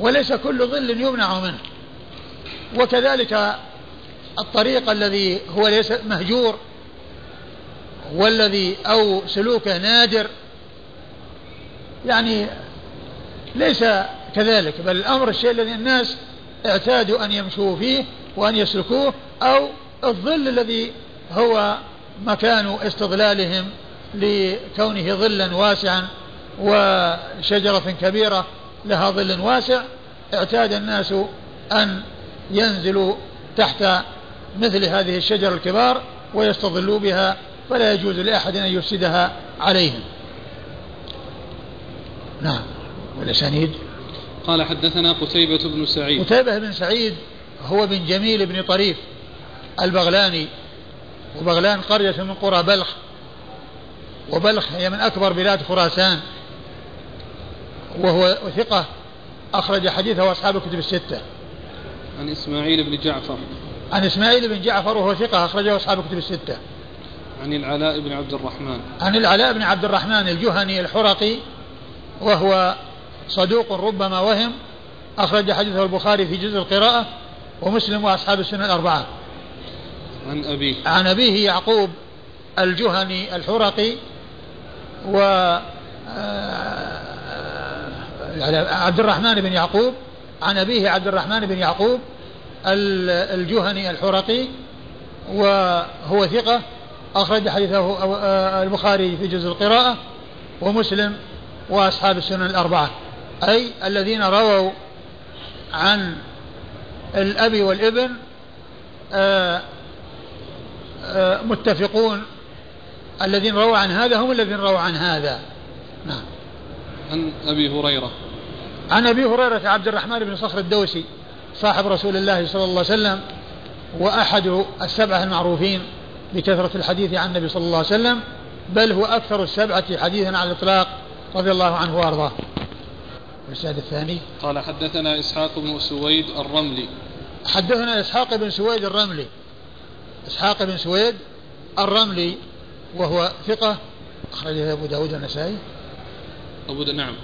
وليس كل ظل يمنع منه. وكذلك الطريق الذي هو ليس مهجور والذي أو سلوكه نادر. يعني ليس كذلك بل الأمر الشيء الذي الناس اعتادوا أن يمشوا فيه وأن يسلكوه أو الظل الذي هو مكان استظلالهم لكونه ظلا واسعا وشجرة كبيرة لها ظل واسع اعتاد الناس أن ينزلوا تحت مثل هذه الشجر الكبار ويستظلوا بها فلا يجوز لأحد أن يفسدها عليهم. نعم. والأسانيد؟ قال حدثنا قتيبة بن سعيد. قتيبة بن سعيد هو بن جميل بن طريف البغلاني. وبغلان قرية من قرى بلخ. وبلخ هي من أكبر بلاد خراسان. وهو ثقة أخرج حديثه أصحاب الكتب الستة. عن إسماعيل بن جعفر. عن إسماعيل بن جعفر وهو ثقة أخرجه أصحاب الكتب الستة. عن العلاء بن عبد الرحمن. عن العلاء بن عبد الرحمن الجهني الحرقي. وهو صدوق ربما وهم. أخرج حديثه البخاري في جزء القراءة ومسلم وأصحاب السنة الأربعة. عن أبيه عن أبيه يعقوب الجهني الحرقي و آه، عبد الرحمن بن يعقوب. عن أبيه عبد الرحمن بن يعقوب الجهني الحرقي وهو ثقة. أخرج حديثه آه، البخاري في جزء القراءة ومسلم وأصحاب السنن الأربعة. أي الذين رووا عن الأب والابن آه، آه، متفقون الذين رووا عن هذا هم الذين رووا عن هذا. نعم. عن أبي هريرة. عن أبي هريرة عبد الرحمن بن صخر الدوسي صاحب رسول الله صلى الله عليه وسلم وأحد السبعة المعروفين بكثرة الحديث عن النبي صلى الله عليه وسلم بل هو أكثر السبعة حديثا على الإطلاق رضي الله عنه وأرضاه. الإسناد الثاني؟ قال حدثنا إسحاق بن سويد الرملي. حدثنا إسحاق بن سويد الرملي. إسحاق بن سويد الرملي وهو ثقة. أخرجه أبو داود النسائي أبو دا نعم.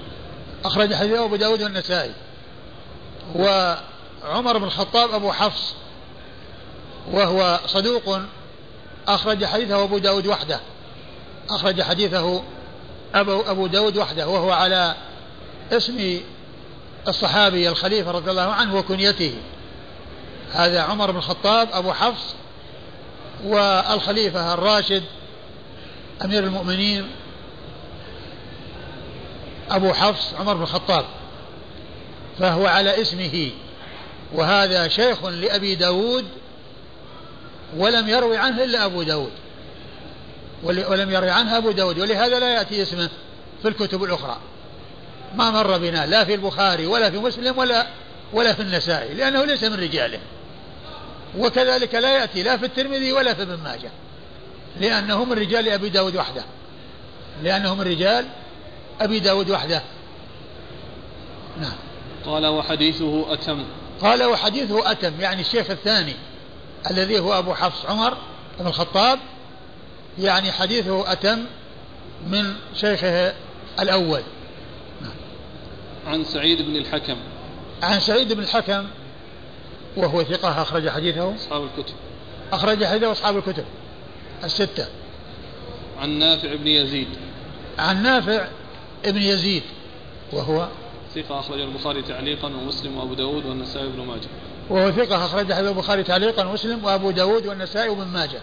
أخرج حديثه أبو داود النسائي وعمر بن الخطاب أبو حفص وهو صدوق أخرج حديثه أبو داود وحده. أخرج حديثه أبو, أبو داود وحده وهو على اسم الصحابي الخليفة رضي الله عنه وكنيته. هذا عمر بن الخطاب أبو حفص والخليفة الراشد أمير المؤمنين أبو حفص عمر بن الخطاب. فهو على اسمه. وهذا شيخ لأبي داود ولم يروي عنه إلا أبو داود. ولم يروي عنه أبو داود ولهذا لا يأتي اسمه في الكتب الأخرى. ما مر بنا لا في البخاري ولا في مسلم ولا ولا في النسائي لأنه ليس من رجاله. وكذلك لا يأتي لا في الترمذي ولا في ابن ماجه لأنه من رجال أبي داود وحده. لأنه من رجال أبي داود وحده. نعم. قال وحديثه أتم. قال وحديثه أتم يعني الشيخ الثاني الذي هو أبو حفص عمر بن الخطاب يعني حديثه أتم من شيخه الأول. عن سعيد بن الحكم. عن سعيد بن الحكم وهو ثقة أخرج حديثه. أصحاب الكتب. أخرج حديثه أصحاب الكتب. الستة. عن نافع بن يزيد. عن نافع ابن يزيد وهو ثقة أخرج البخاري تعليقا ومسلم وأبو داود والنسائي وابن ماجه. وهو ثقة أخرج حديث البخاري تعليقا ومسلم وأبو داود والنسائي وابن ماجه.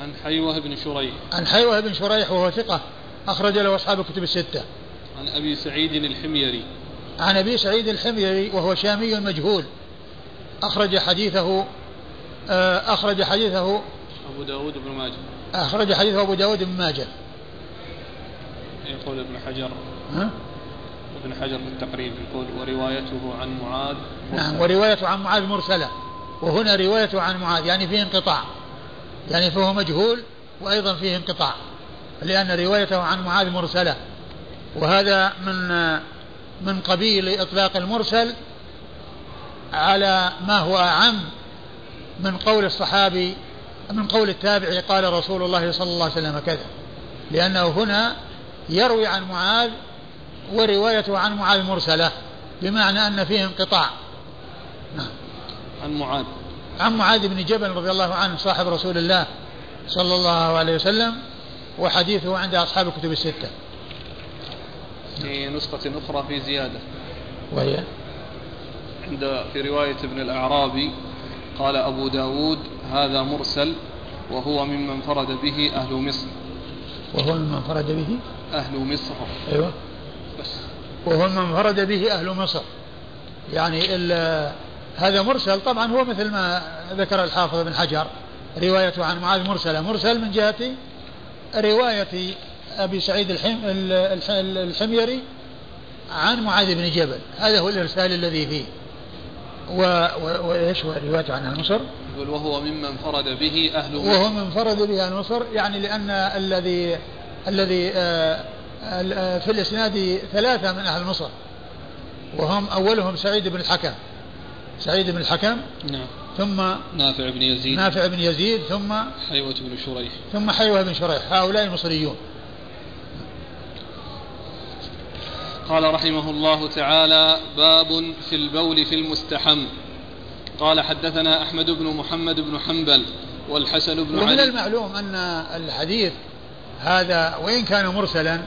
عن حيوة بن شريح. عن حيوة بن شريح وهو ثقة أخرج له أصحاب الكتب الستة. عن أبي سعيد الحميري. عن أبي سعيد الحميري وهو شامي مجهول. أخرج حديثه آه، أخرج حديثه أبو داود بن ماجه. أخرج حديثه أبو داود بن ماجه. يقول ابن حجر. ها؟ ابن حجر في التقريب يقول وروايته عن معاذ نعم وروايته عن معاذ مرسلة. وهنا روايته عن معاذ يعني فيه انقطاع. يعني فهو مجهول وأيضا فيه انقطاع لأن روايته عن معاذ مرسلة. وهذا من من قبيل إطلاق المرسل على ما هو أعم من قول الصحابي من قول التابعي قال رسول الله صلى الله عليه وسلم كذا. لأنه هنا يروي عن معاذ وروايته عن معاذ مرسلة بمعنى أن فيه انقطاع. نعم. عن معاذ. عن معاذ بن جبل رضي الله عنه صاحب رسول الله صلى الله عليه وسلم وحديثه عند أصحاب الكتب الستة. في نسخة أخرى في زيادة. وهي؟ عند في رواية ابن الأعرابي قال أبو داود هذا مرسل وهو ممن فرد به أهل مصر. وهو ممن فرد به؟ أهل مصر. أيوة. بس. وهو من انفرد به أهل مصر. يعني هذا مرسل طبعا هو مثل ما ذكر الحافظ بن حجر روايته عن معاذ مرسلة. مرسل من جهة رواية أبي سعيد الحم الحميري عن معاذ بن جبل. هذا هو الإرسال الذي فيه. وإيش رواية عن المصر يقول وهو ممن انفرد به أهل مصر وهو من انفرد به أهل مصر يعني لأن الذي الذي آه، آه، في الإسناد ثلاثة من أهل مصر. وهم أولهم سعيد بن الحكم. سعيد بن الحكم. نعم. ثم نافع بن يزيد. نافع بن يزيد ثم حيوة بن شريح. ثم حيوة بن شريح. هؤلاء المصريون. قال رحمه الله تعالى باب في البول في المستحم. قال حدثنا أحمد بن محمد بن حنبل والحسن بن ومن المعلوم أن الحديث هذا وإن كان مرسلا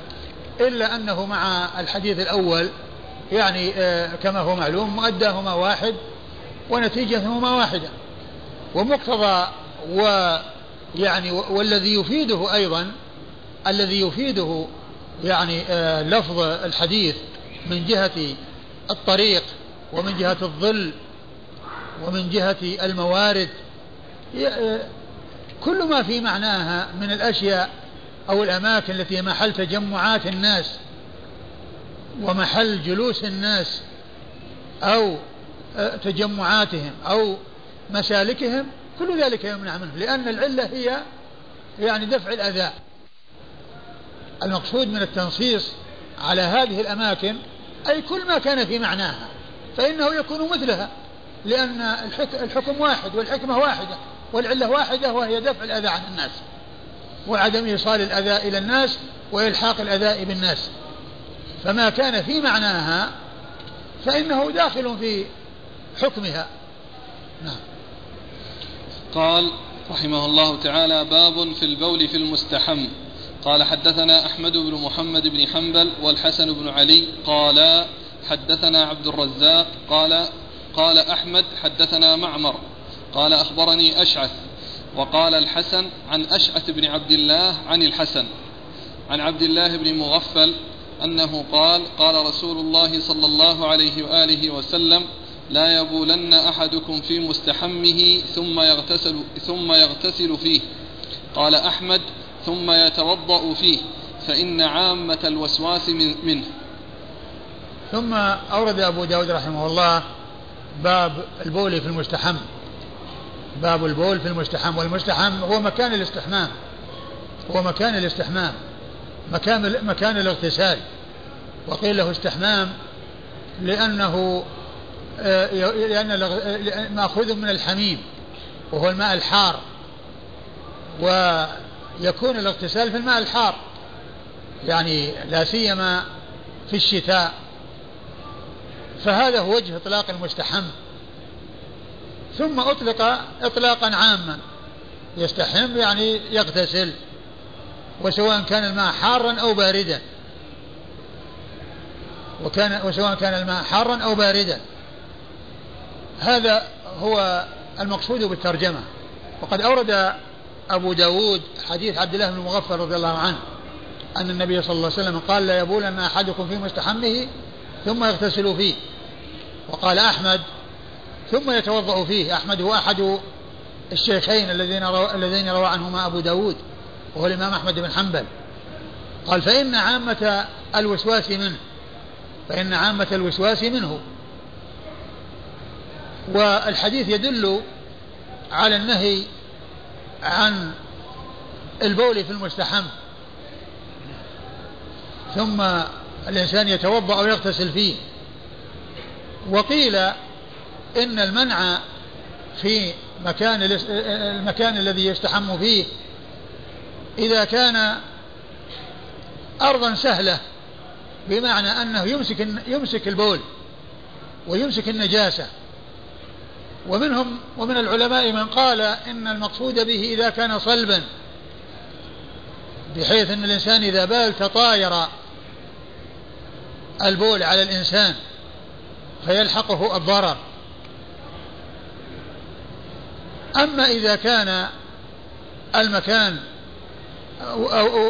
إلا أنه مع الحديث الأول يعني آه، كما هو معلوم مؤداهما واحد ونتيجتهما واحدة. ومقتضى ويعني والذي يفيده أيضا الذي يفيده يعني آه، لفظ الحديث من جهة الطريق ومن جهة الظل ومن جهة الموارد آه، كل ما في معناها من الأشياء أو الأماكن التي محل تجمعات الناس ومحل جلوس الناس أو آه، تجمعاتهم أو مسالكهم كل ذلك يمنع منه لأن العلة هي يعني دفع الأذى. المقصود من التنصيص على هذه الأماكن أي كل ما كان في معناها فإنه يكون مثلها لأن الحكم واحد والحكمة واحدة والعلة واحدة وهي دفع الأذى عن الناس وعدم إيصال الأذى إلى الناس وإلحاق الأذى بالناس. فما كان في معناها فإنه داخل في حكمها. نعم. قال رحمه الله تعالى باب في البول في المستحم. قال حدثنا أحمد بن محمد بن حنبل والحسن بن علي قال حدثنا عبد الرزاق قال قال أحمد حدثنا معمر قال أخبرني أشعث وقال الحسن عن أشعث بن عبد الله عن الحسن عن عبد الله بن مغفل أنه قال قال رسول الله صلى الله عليه وآله وسلم لا يبولن أحدكم في مستحمه ثم يغتسل ثم يغتسل فيه قال أحمد ثم يتوضأ فيه فإن عامة الوسواس من منه. ثم أورد أبو داود رحمه الله باب البول في المستحم. باب البول في المستحم والمستحم هو مكان الاستحمام. هو مكان الاستحمام. مكان مكان الاغتسال. وقيل له استحمام لأنه آه، لأن مأخوذ من الحميم وهو الماء الحار. ويكون الاغتسال في الماء الحار. يعني لا سيما في الشتاء. فهذا هو وجه إطلاق المستحم. ثم أطلق اطلاقا عاما. يستحم يعني يغتسل. وسواء كان الماء حارا أو باردا. وكان وسواء كان الماء حارا أو باردا. هذا هو المقصود بالترجمة. وقد أورد أبو داود حديث عبد الله بن المغفر رضي الله عنه أن النبي صلى الله عليه وسلم قال لا يبولن أحدكم في مستحمه ثم يغتسل فيه. وقال أحمد ثم يتوضأ فيه. أحمد هو أحد الشيخين الذين رو... الذين روى عنهما أبو داود وهو الإمام أحمد بن حنبل. قال فإن عامة الوسواس منه فإن عامة الوسواس منه. والحديث يدل على النهي عن البول في المستحم. ثم الإنسان يتوضأ ويغتسل فيه. وقيل إن المنع في مكان المكان الذي يستحم فيه إذا كان أرضا سهلة بمعنى أنه يمسك يمسك البول ويمسك النجاسة. ومنهم ومن العلماء من قال إن المقصود به إذا كان صلبا بحيث أن الإنسان إذا بال تطاير البول على الإنسان فيلحقه الضرر. أما إذا كان المكان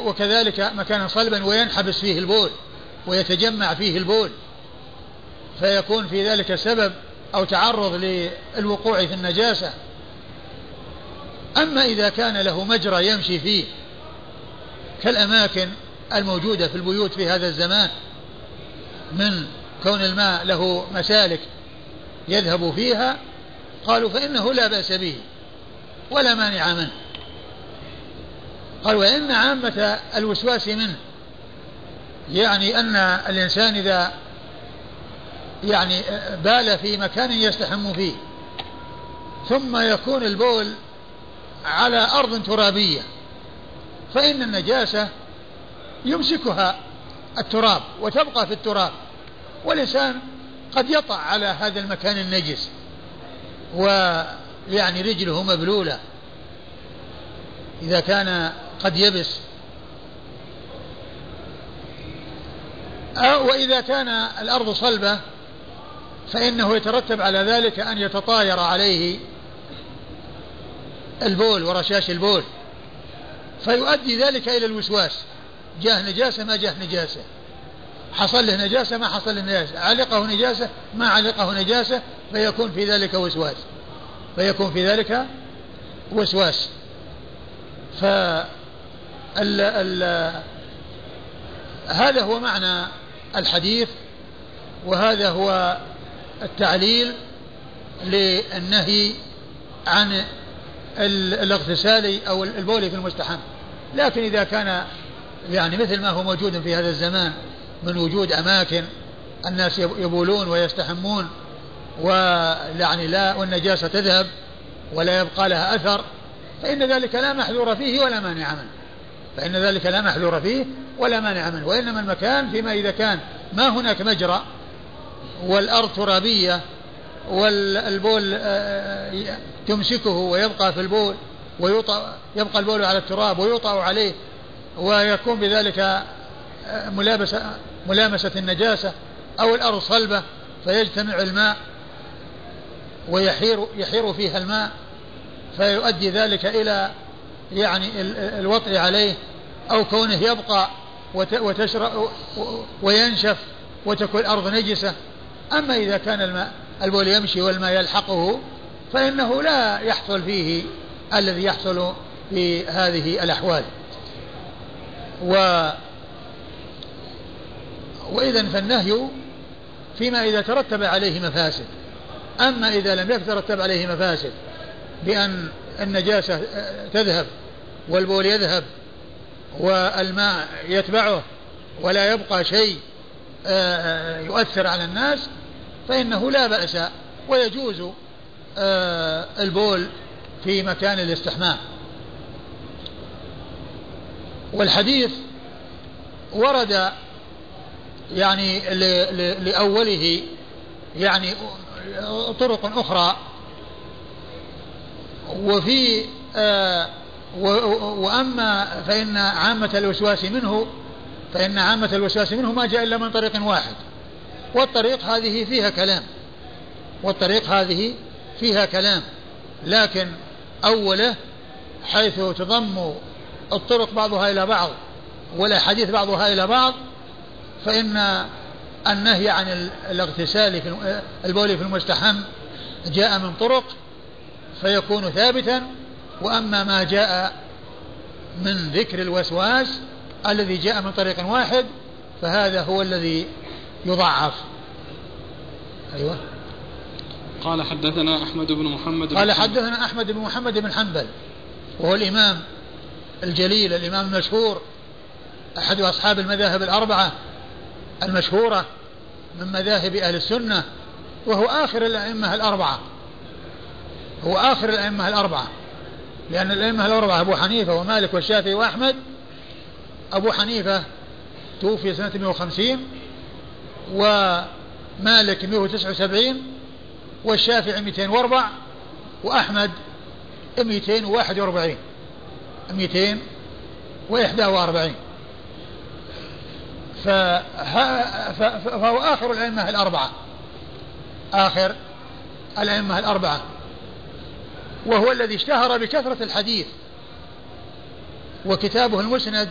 وكذلك مكانا صلبا وينحبس فيه البول ويتجمع فيه البول فيكون في ذلك سبب أو تعرض للوقوع في النجاسة. أما إذا كان له مجرى يمشي فيه كالأماكن الموجودة في البيوت في هذا الزمان من كون الماء له مسالك يذهب فيها قالوا فإنه لا بأس به ولا مانع منه. قال وإن عامة الوسواس منه يعني أن الإنسان إذا يعني بال في مكان يستحم فيه. ثم يكون البول على أرض ترابية. فإن النجاسة يمسكها التراب وتبقى في التراب. والإنسان قد يطع على هذا المكان النجس. ويعني رجله مبلولة. إذا كان قد يبس. وإذا كان الأرض صلبة فإنه يترتب على ذلك أن يتطاير عليه البول ورشاش البول. فيؤدي ذلك إلى الوسواس. جاه نجاسة ما جاه نجاسة. حصل له نجاسة ما حصل له نجاسة. علقه نجاسة ما علقه نجاسة فيكون في ذلك وسواس. فيكون في ذلك وسواس. ف ال ال هذا هو معنى الحديث وهذا هو التعليل للنهي عن الاغتسال أو البول في المستحم. لكن إذا كان يعني مثل ما هو موجود في هذا الزمان من وجود أماكن الناس يبولون ويستحمون ويعني لا والنجاسة تذهب ولا يبقى لها أثر فإن ذلك لا محذور فيه ولا مانع منه. فإن ذلك لا محذور فيه ولا مانع منه وإنما المكان فيما إذا كان ما هناك مجرى والأرض ترابية والبول آه، آه، تمسكه ويبقى في البول ويوطأ يبقى البول على التراب ويوطأ عليه ويكون بذلك آه، ملابسة ملامسة النجاسة أو الأرض صلبة فيجتمع الماء ويحير يحير فيها الماء فيؤدي ذلك إلى يعني الوطء عليه أو كونه يبقى وتشرب وينشف وتكون الأرض نجسة. أما إذا كان الماء البول يمشي والماء يلحقه فإنه لا يحصل فيه الذي يحصل في هذه الأحوال. و وإذا فالنهي فيما إذا ترتب عليه مفاسد. أما إذا لم يترتب عليه مفاسد بأن النجاسة تذهب والبول يذهب والماء يتبعه ولا يبقى شيء يؤثر على الناس فإنه لا بأس ويجوز آه، البول في مكان الاستحمام. والحديث ورد يعني لأوله يعني طرق أخرى وفي آه وأما فإن عامة الوسواس منه فإن عامة الوسواس منه ما جاء إلا من طريق واحد. والطريق هذه فيها كلام. والطريق هذه فيها كلام. لكن أوله حيث تضم الطرق بعضها إلى بعض والأحاديث بعضها إلى بعض فإن النهي عن الاغتسال في البول في المستحم جاء من طرق فيكون ثابتا وأما ما جاء من ذكر الوسواس الذي جاء من طريق واحد فهذا هو الذي يضعف أيوة. قال حدثنا أحمد بن محمد قال حدثنا أحمد بن محمد بن حنبل وهو الإمام الجليل الإمام المشهور أحد أصحاب المذاهب الأربعة المشهورة من مذاهب أهل السنة وهو آخر الأئمة الأربعة. هو آخر الأئمة الأربعة لأن الأئمة الأربعة أبو حنيفة ومالك والشافعي وأحمد أبو حنيفة توفي سنة 150 ومالك 179 والشافعي 204 وأحمد 241 241 فهو آخر الأئمة الأربعة. آخر الأئمة الأربعة. وهو الذي اشتهر بكثرة الحديث وكتابه المسند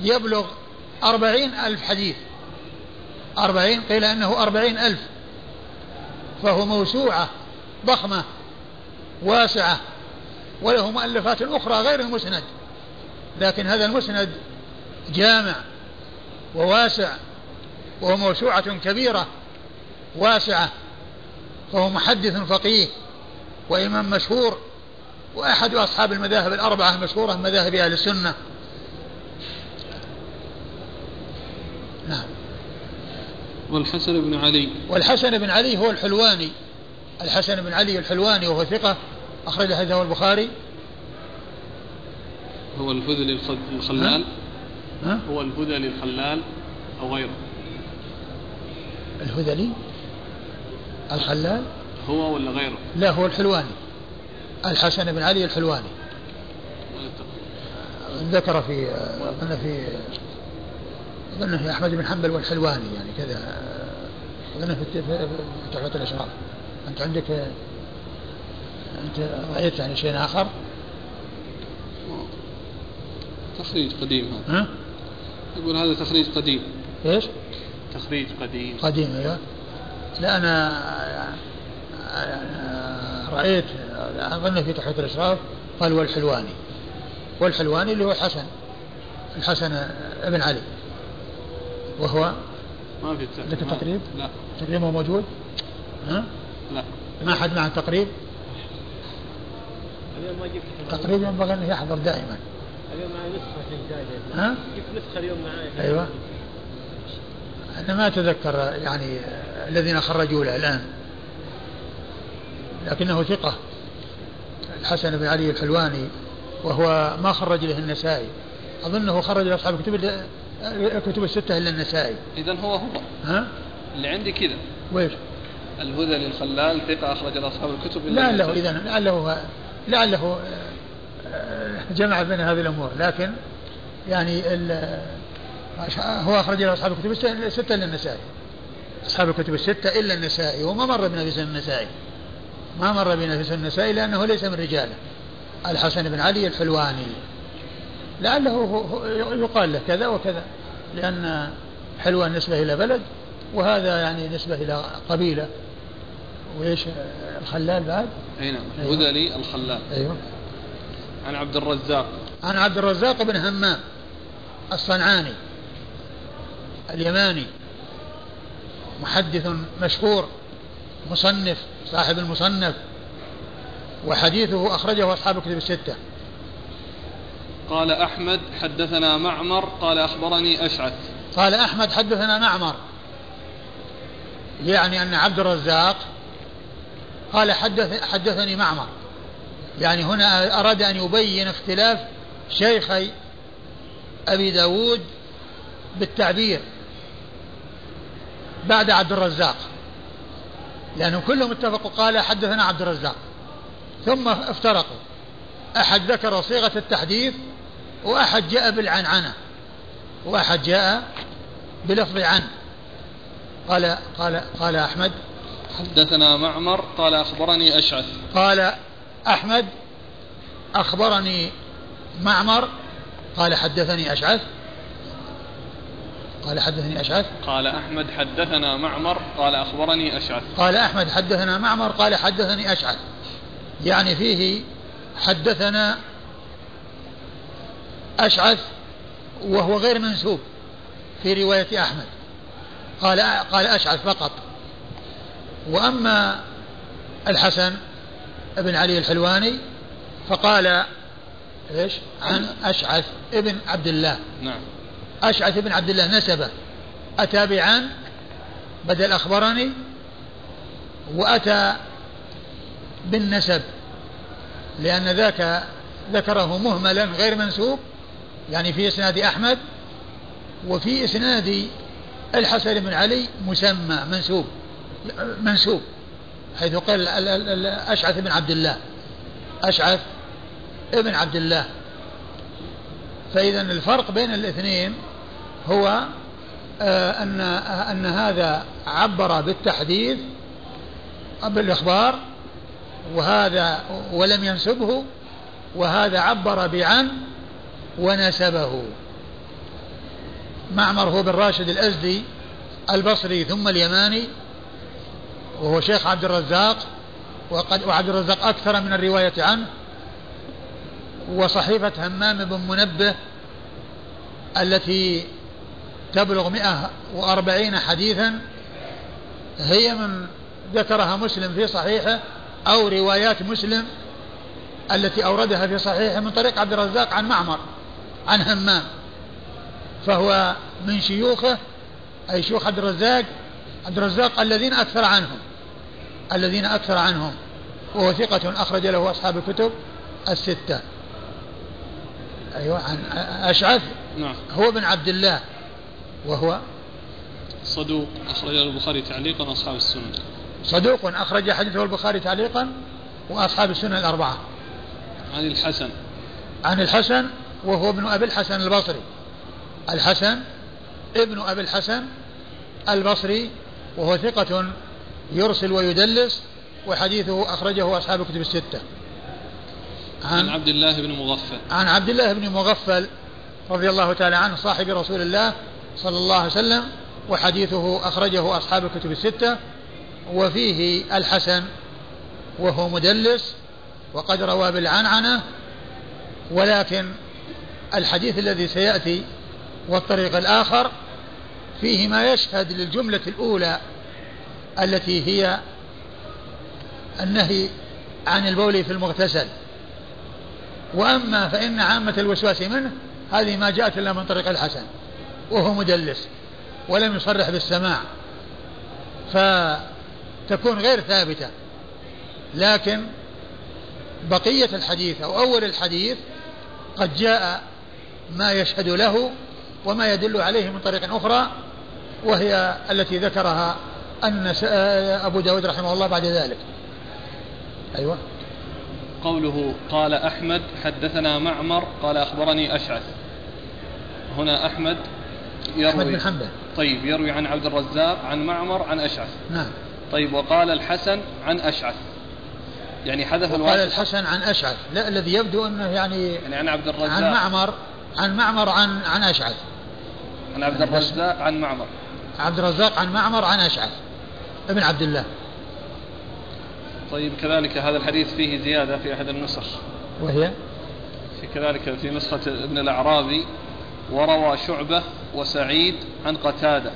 يبلغ أربعين ألف حديث. أربعين قيل أنه أربعين ألف. فهو موسوعة ضخمة واسعة وله مؤلفات أخرى غير المسند. لكن هذا المسند جامع وواسع وهو موسوعة كبيرة واسعة فهو محدث فقيه وإمام مشهور وأحد أصحاب المذاهب الأربعة المشهورة من مذاهب أهل السنة. نعم. والحسن بن علي. والحسن بن علي هو الحلواني. الحسن بن علي الحلواني وهو ثقة. أخرج حديثه البخاري. هو الهذلي الخلال. ها؟ هو الهذلي الخلال أو غيره. الهذلي الخلال؟ هو ولا غيره؟ لا هو الحلواني. الحسن بن علي الحلواني. ذكر في في أظن في أحمد بن حنبل والحلواني يعني كذا. أظن في تحفة الأشراف أنت عندك أنت رأيت يعني شيء آخر؟ تخريج قديم هذا. ها؟ يقول هذا تخريج قديم. إيش؟ تخريج قديم. قديم أيوه لا أنا رأيت أظن في تحفة الأشراف قال والحلواني. والحلواني اللي هو الحسن الحسن ابن علي. وهو ما في لك تقريب؟ لا. تقريب هو موجود؟ ها؟ لا. ما حد معه تقريب؟ تقريب ينبغي أنه يحضر دائما. اليوم معي نسخة ها؟ جبت نسخة اليوم معي أيوه. أنا ما أتذكر يعني الذين خرجوا له الآن. لكنه ثقة. الحسن بن علي الحلواني وهو ما خرج له النسائي. أظنه خرج لأصحاب الكتب الكتب الستة إلا النسائي. إذا هو هو. ها؟ اللي عندي كذا. ويش؟ الهذلي الخلال ثقة أخرج أصحاب الكتب إلا لعله إذا لعله لعله آه، جمع بين هذه الأمور. لكن يعني هو أخرج له أصحاب الكتب الستة إلا النسائي. أصحاب الكتب الستة إلا النسائي وما مر بنا في سن النسائي. ما مر بنا في سن النسائي لأنه ليس من رجاله. الحسن بن علي الحلواني. لعله يقال له كذا وكذا لأن حلوان نسبة إلى بلد وهذا يعني نسبة إلى قبيلة. وإيش؟ الخلال بعد؟ أي نعم. أيوة. هذلي الخلال. أيوه. عن عبد الرزاق. عن عبد الرزاق بن همام الصنعاني اليماني محدث مشهور مصنف صاحب المصنف وحديثه أخرجه أصحاب الكتب الستة. قال أحمد حدثنا معمر قال أخبرني أشعث. قال أحمد حدثنا معمر. يعني أن عبد الرزاق قال حدث حدثني معمر. يعني هنا أراد أن يبين اختلاف شيخي أبي داود بالتعبير بعد عبد الرزاق. لأنهم كلهم اتفقوا قال حدثنا عبد الرزاق. ثم افترقوا. أحد ذكر صيغة التحديث وأحد جاء بالعنعنة وأحد جاء بلفظ عن قال قال قال أحمد. حدثنا معمر قال أخبرني أشعث. قال أحمد أخبرني معمر. قال حدثني أشعث. قال حدثني أشعث. قال أحمد حدثنا معمر قال أخبرني أشعث. قال أحمد حدثنا معمر قال حدثني أشعث. يعني فيه حدثنا أشعث وهو غير منسوب في رواية أحمد. قال قال أشعث فقط. وأما الحسن بن علي الحلواني فقال إيش؟ عن أشعث ابن عبد الله. نعم. أشعث بن عبد الله نسبه أتى بعن بدل أخبرني وأتى بالنسب لأن ذاك ذكره مهملا غير منسوب يعني في إسناد أحمد وفي إسناد الحسن بن علي مسمى منسوب منسوب حيث قال أشعث بن عبد الله أشعث ابن عبد الله. فإذا الفرق بين الاثنين هو آه، أن أن هذا عبر بالتحديث بالإخبار وهذا ولم ينسبه وهذا عبر بعن ونسبه. معمر هو بن راشد الأزدي البصري ثم اليماني وهو شيخ عبد الرزاق وقد وعبد الرزاق أكثر من الرواية عنه وصحيفة همام بن منبه التي تبلغ 140 حديثا هي من ذكرها مسلم في صحيحه أو روايات مسلم التي أوردها في صحيحه من طريق عبد الرزاق عن معمر. عن همام فهو من شيوخه أي شيوخ عبد الرزاق عبد الرزاق الذين أكثر عنهم الذين أكثر عنهم وهو ثقة أخرج له أصحاب الكتب الستة. أيوة عن أشعث نعم. هو بن عبد الله وهو صدوق أخرج البخاري تعليقا أصحاب السنن صدوق أخرج حديثه البخاري تعليقا وأصحاب السنن الأربعة. عن الحسن. عن الحسن وهو ابن أبي الحسن البصري. الحسن ابن أبي الحسن البصري وهو ثقة يرسل ويدلس وحديثه أخرجه أصحاب الكتب الستة. عن عبد الله بن مغفل. عن عبد الله بن مغفل رضي الله تعالى عنه صاحب رسول الله صلى الله عليه وسلم وحديثه أخرجه أصحاب الكتب الستة. وفيه الحسن وهو مدلس وقد روى بالعنعنة ولكن الحديث الذي سيأتي والطريق الآخر فيه ما يشهد للجملة الأولى التي هي النهي عن البول في المغتسل. وأما فإن عامة الوسواس منه هذه ما جاءت إلا من طريق الحسن وهو مدلس ولم يصرح بالسماع فتكون غير ثابتة. لكن بقية الحديث أو أول الحديث قد جاء ما يشهد له وما يدل عليه من طريق أخرى وهي التي ذكرها أن أبو داود رحمه الله بعد ذلك. أيوة. قوله قال أحمد حدثنا معمر قال أخبرني أشعث. هنا أحمد يروي. أحمد بن حنبل. طيب يروي عن عبد الرزاق عن معمر عن أشعث. نعم. طيب وقال الحسن عن أشعث. يعني حذف قال الواسطة الحسن عن أشعث. لا الذي يبدو أنه يعني يعني عن عبد الرزاق. عن معمر. عن معمر عن عن أشعث. عن عبد الرزاق عن معمر. عبد الرزاق عن معمر عن أشعث. ابن عبد الله. طيب كذلك هذا الحديث فيه زيادة في أحد النسخ. وهي؟ في كذلك في نسخة ابن الأعرابي وروى شعبة وسعيد عن قتادة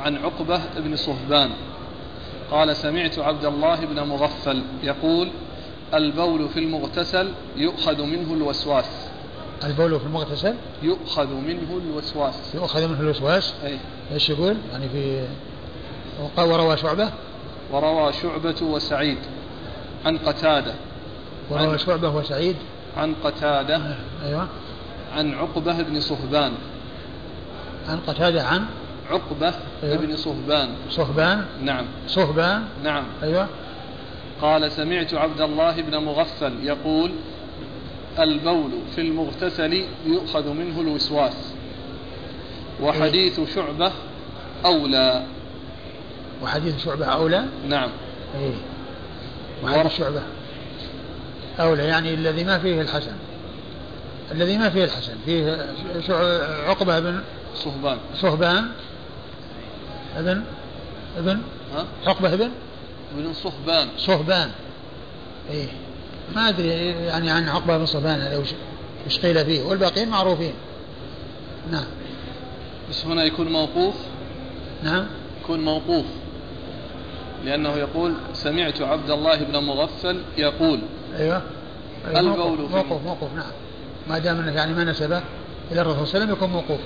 عن عقبة بن صهبان. قال سمعت عبد الله بن مغفل يقول البول في المغتسل يؤخذ منه الوسواس. البول في المغتسل؟ يؤخذ منه الوسواس. يؤخذ منه الوسواس؟ أي. إيش يقول؟ يعني في وروى شعبة؟ وروى شعبة وسعيد عن قتادة. وروى شعبة وسعيد؟ عن قتادة. أيوه. عن عقبة بن صهبان. عن قتادة عن؟ عقبة أيوة. بن صهبان. صهبان؟ نعم. صهبان؟ نعم. أيوه. قال سمعت عبد الله بن مغفل يقول البول في المغتسل يؤخذ منه الوسواس وحديث شعبة أولى. وحديث شعبة أولى؟ نعم. ور- وحديث شعبة أولى يعني الذي ما فيه الحسن. الذي ما فيه الحسن فيه عقبة بن صهبان. صهبان؟ ابن؟ ابن؟ ها؟ عقبة بن بن صهبان. صهبان. إيه. ما أدري يعني عن عقبة بن صهبان هذا وش قيل فيه. والباقيين معروفين. نعم. بس هنا يكون موقوف. نعم. يكون موقوف. لأنه يقول سمعت عبد الله بن مغفل يقول. أيوه. أيوة البول موقوف. موقوف, موقوف نعم. ما دام إنه يعني ما نسبه إلى الرسول صلى الله عليه وسلم يكون موقوف.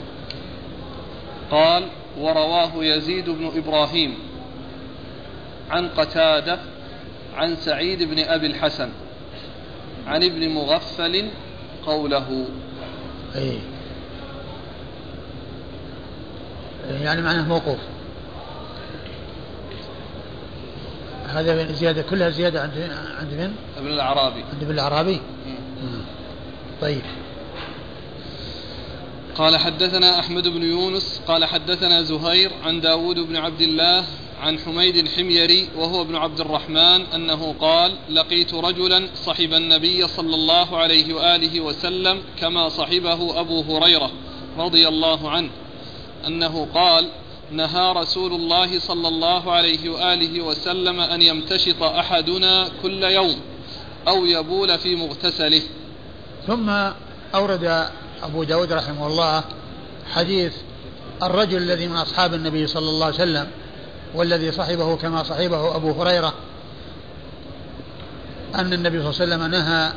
قال ورواه يزيد بن إبراهيم عن قتادة عن سعيد بن أبي الحسن. عن ابن مغفل قوله. إيه. يعني معناه موقوف. هذا زيادة كلها زيادة عند عند من؟ ابن الأعرابي. عند ابن الأعرابي؟ طيب. قال حدثنا أحمد بن يونس قال حدثنا زهير عن داود بن عبد الله عن حميد الحميري وهو ابن عبد الرحمن أنه قال لقيت رجلا صحب النبي صلى الله عليه وآله وسلم كما صحبه أبو هريرة رضي الله عنه أنه قال نهى رسول الله صلى الله عليه وآله وسلم أن يمتشط أحدنا كل يوم أو يبول في مغتسله. ثم أورد أبو داود رحمه الله حديث الرجل الذي من أصحاب النبي صلى الله عليه وسلم والذي صحبه كما صحبه أبو هريرة أن النبي صلى الله عليه وسلم نهى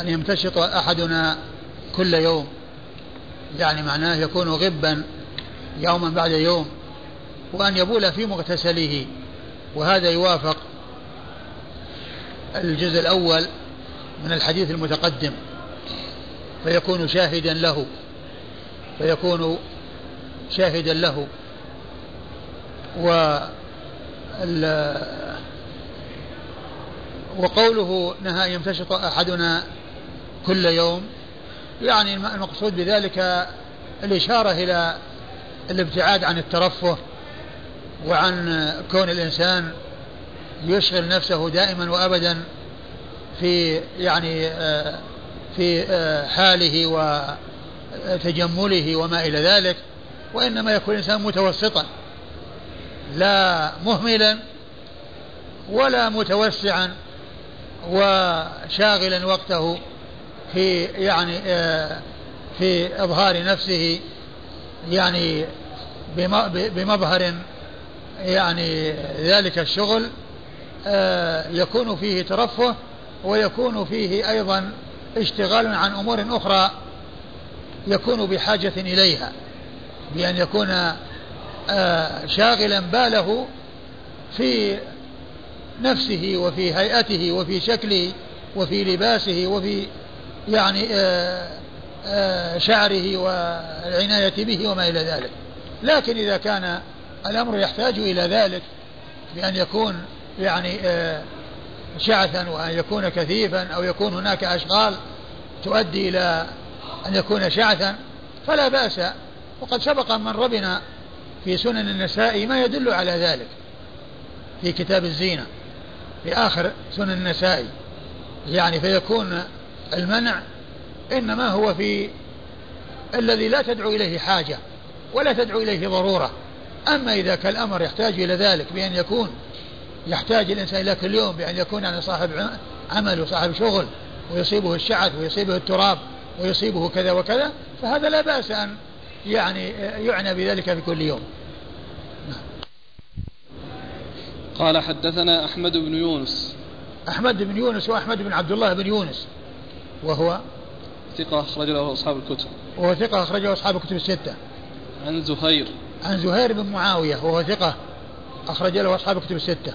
أن يمتشط أحدنا كل يوم. يعني معناه يكون غبا يوما بعد يوم وأن يبول في مغتسله. وهذا يوافق الجزء الأول من الحديث المتقدم. فيكون شاهدا له فيكون شاهدا له. و وقوله نهى يمتشط أحدنا كل يوم يعني المقصود بذلك الإشارة إلى الابتعاد عن الترفه وعن كون الإنسان يشغل نفسه دائما وأبدا في يعني آه، في آه، حاله وتجمله وما إلى ذلك وإنما يكون الإنسان متوسطا. لا مهملا ولا متوسعا وشاغلا وقته في يعني آه، في إظهار نفسه يعني بمظهر يعني ذلك الشغل آه، يكون فيه ترفه ويكون فيه أيضا اشتغال عن أمور أخرى يكون بحاجة إليها بأن يكون شاغلا باله في نفسه وفي هيئته وفي شكله وفي لباسه وفي يعني آه، شعره والعناية به وما إلى ذلك. لكن إذا كان الأمر يحتاج إلى ذلك بأن يكون يعني آه، شعثا وأن يكون كثيفا أو يكون هناك أشغال تؤدي إلى أن يكون شعثا فلا بأس. وقد سبق من ربنا في سنن النساء ما يدل على ذلك. في كتاب الزينة في آخر سنن النساء يعني فيكون المنع إنما هو في الذي لا تدعو إليه حاجة ولا تدعو إليه ضرورة. أما إذا كان الأمر يحتاج إلى ذلك بأن يكون يحتاج الإنسان إلى كل يوم بأن يكون يعني صاحب عمل وصاحب شغل ويصيبه الشعث ويصيبه التراب ويصيبه كذا وكذا فهذا لا بأس أن يعني يعنى بذلك في كل يوم. قال حدثنا أحمد بن يونس. أحمد بن يونس وأحمد بن عبد الله بن يونس. وهو ثقة أخرج له أصحاب الكتب. وهو ثقة أخرجه أصحاب الكتب الستة. عن زهير. عن زهير بن معاوية وهو ثقة أخرج له أصحاب الكتب الستة.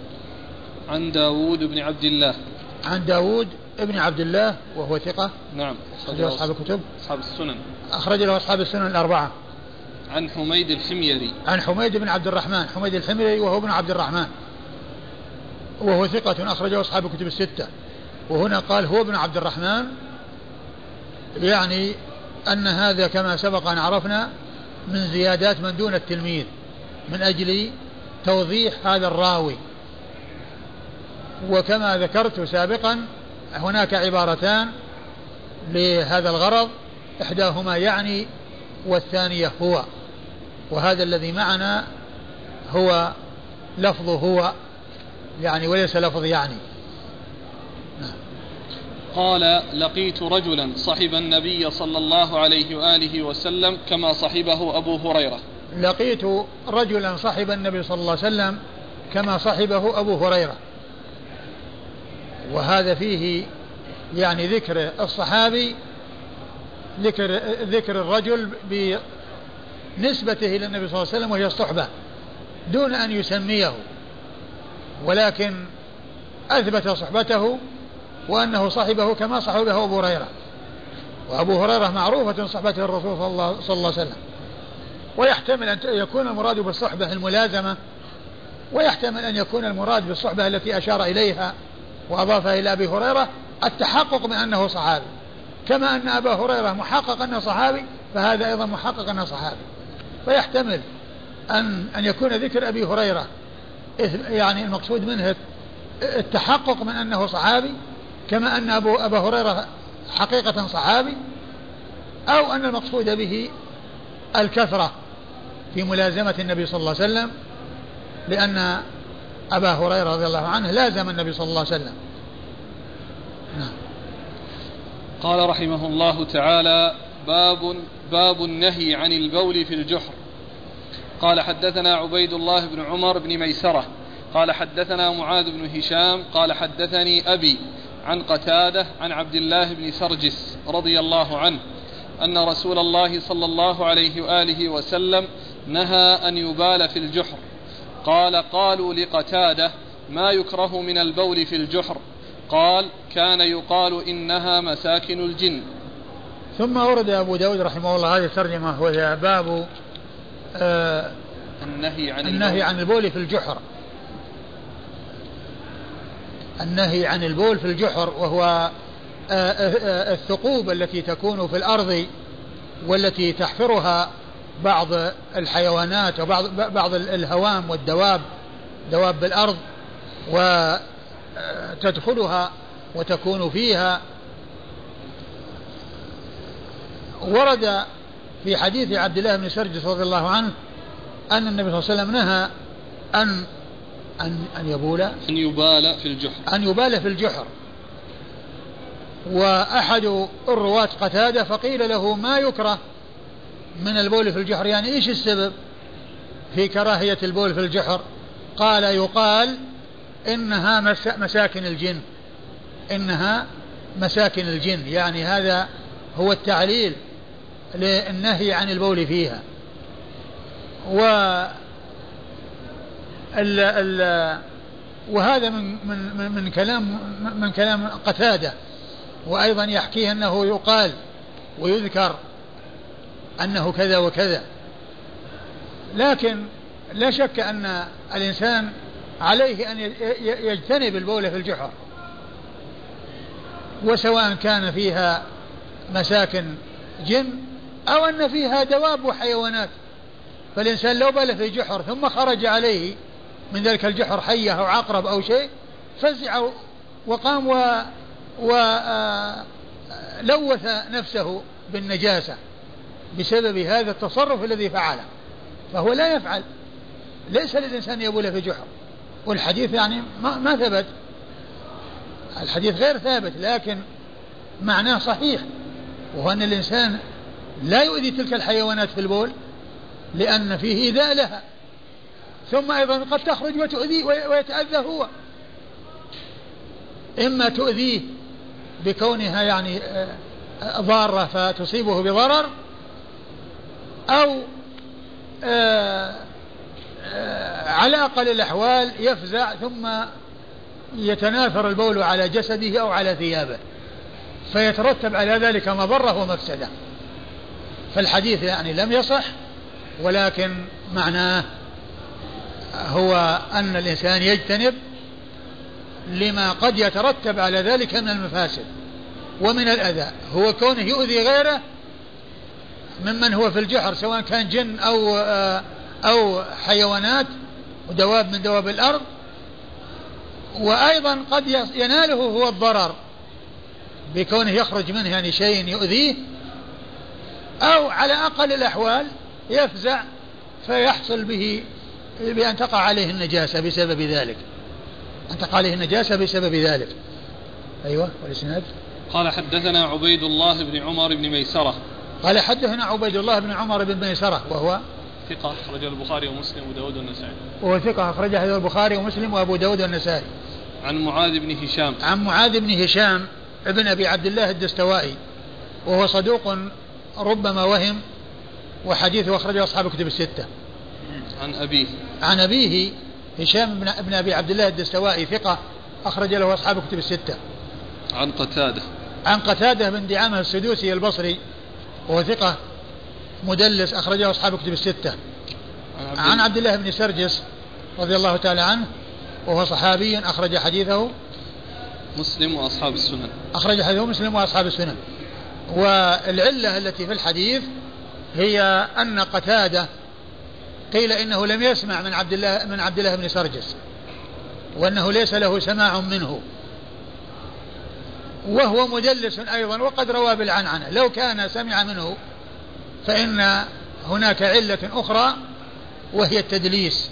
عن داود بن عبد الله. عن داود بن عبد الله وهو ثقة نعم أخرج له أصحاب الكتب. أصحاب السنن. أخرج له أصحاب السنن الأربعة. عن حميد الحميري. عن حميد بن عبد الرحمن حميد الحميري وهو ابن عبد الرحمن. وهو ثقة أخرجه أصحاب الكتب الستة. وهنا قال هو ابن عبد الرحمن يعني أن هذا كما سبق أن عرفنا من زيادات من دون التلميذ من أجل توضيح هذا الراوي. وكما ذكرت سابقا هناك عبارتان لهذا الغرض إحداهما يعني والثانية هو. وهذا الذي معنا هو لفظ هو. يعني وليس لفظ يعني. قال لقيت رجلا صحب النبي صلى الله عليه وآله وسلم كما صحبه أبو هريرة. لقيت رجلا صحب النبي صلى الله عليه وسلم كما صحبه أبو هريرة. وهذا فيه يعني ذكر الصحابي ذكر ذكر الرجل بنسبته إلى النبي صلى الله عليه وسلم وهي الصحبة دون أن يسميه. ولكن أثبت صحبته وأنه صحبه كما صحبه أبو هريرة. وأبو هريرة معروفة صحبته الرسول صلى الله, عليه وسلم. ويحتمل أن يكون المراد بالصحبة الملازمة ويحتمل أن يكون المراد بالصحبة التي أشار إليها وأضافها إلى أبي هريرة التحقق من أنه صحابي. كما أن أبا هريرة محقق أنه صحابي فهذا أيضا محقق أنه صحابي. فيحتمل أن أن يكون ذكر أبي هريرة يعني المقصود منه التحقق من أنه صحابي كما أن أبو أبا هريرة حقيقة صحابي أو أن المقصود به الكثرة في ملازمة النبي صلى الله عليه وسلم لأن أبا هريرة رضي الله عنه لازم النبي صلى الله عليه وسلم. نعم. قال رحمه الله تعالى باب باب النهي عن البول في الجحر. قال حدثنا عبيد الله بن عمر بن ميسرة قال حدثنا معاذ بن هشام قال حدثني أبي عن قتادة عن عبد الله بن سرجس رضي الله عنه أن رسول الله صلى الله عليه وآله وسلم نهى أن يبال في الجحر. قال قالوا لقتادة ما يكره من البول في الجحر؟ قال كان يقال إنها مساكن الجن. ثم ورد أبو داود رحمه الله هذه الترجمة وهي باب آه النهي عن النهي البول. عن البول في الجحر. النهي عن البول في الجحر وهو آه، آه، الثقوب التي تكون في الأرض والتي تحفرها بعض الحيوانات وبعض بعض الهوام والدواب دواب الأرض وتدخلها وتكون فيها. ورد في حديث عبد الله بن سرجس رضي الله عنه أن النبي صلى الله عليه وسلم نهى أن أن أن يبول. أن يبال في الجحر. أن يبال في الجحر. وأحد الرواة قتادة فقيل له ما يكره من البول في الجحر؟ يعني إيش السبب في كراهية البول في الجحر؟ قال يقال إنها مس- مساكن الجن. إنها مساكن الجن. يعني هذا هو التعليل. للنهي عن البول فيها. و ال ال وهذا من من من- كلام من كلام قتادة. وأيضا يحكيه أنه يقال ويذكر أنه كذا وكذا. لكن لا شك أن الإنسان عليه أن يجتنب البول في الجحر. وسواء كان فيها مساكن جن أو أن فيها دواب وحيوانات. فالإنسان لو بال في جحر ثم خرج عليه من ذلك الجحر حية أو عقرب أو شيء فزع وقام و, و آه، نفسه بالنجاسة بسبب هذا التصرف الذي فعله. فهو لا يفعل. ليس للإنسان يبول في جحر. والحديث يعني ما ثبت. الحديث غير ثابت لكن معناه صحيح. وهو أن الإنسان لا يؤذي تلك الحيوانات في البول لأن فيه إيذاء لها. ثم أيضا قد تخرج وتؤذيه وي- ويتأذى هو. إما تؤذيه بكونها يعني آه، ضارة فتصيبه بضرر أو آه، آه، على أقل الأحوال يفزع ثم يتناثر البول على جسده أو على ثيابه فيترتب على ذلك مضرة ومفسدة. فالحديث يعني لم يصح ولكن معناه هو أن الإنسان يجتنب لما قد يترتب على ذلك من المفاسد ومن الأذى. هو كونه يؤذي غيره ممن هو في الجحر سواء كان جن أو أو حيوانات ودواب من دواب الأرض. وأيضا قد يناله هو الضرر بكونه يخرج منه يعني شيء يؤذيه أو على أقل الأحوال يفزع فيحصل به بأن تقع عليه النجاسة بسبب ذلك. أن تقع عليه النجاسة بسبب ذلك. أيوة والإسناد؟ قال حدثنا عبيد الله بن عمر بن ميسرة. قال حدثنا عبيد الله بن عمر بن ميسرة وهو ثقة أخرجه البخاري ومسلم وداود والنسائي. وهو ثقة أخرجه البخاري ومسلم وأبو داود والنسائي. عن معاذ بن هشام. عن معاذ بن هشام ابن أبي عبد الله الدستوائي وهو صدوق ربما وهم وحديثه أخرجه أصحاب كتب الستة. عن أبيه. عن أبيه هشام بن ابن أبي عبد الله الدستوائي ثقة أخرج له أصحاب كتب الستة. عن قتادة. عن قتادة بن دعامة السدوسي البصري وهو ثقة مدلس أخرجه أصحاب كتب الستة. عن عبد الله بن سرجس رضي الله تعالى عنه وهو صحابي أخرج حديثه. مسلم وأصحاب السنن. أخرج حديثه مسلم وأصحاب السنن. والعلة التي في الحديث هي أن قتادة قيل إنه لم يسمع من عبد الله من عبد الله بن سرجس وأنه ليس له سماع منه. وهو مدلس أيضا وقد روى بالعنعنة. لو كان سمع منه فإن هناك علة أخرى وهي التدليس.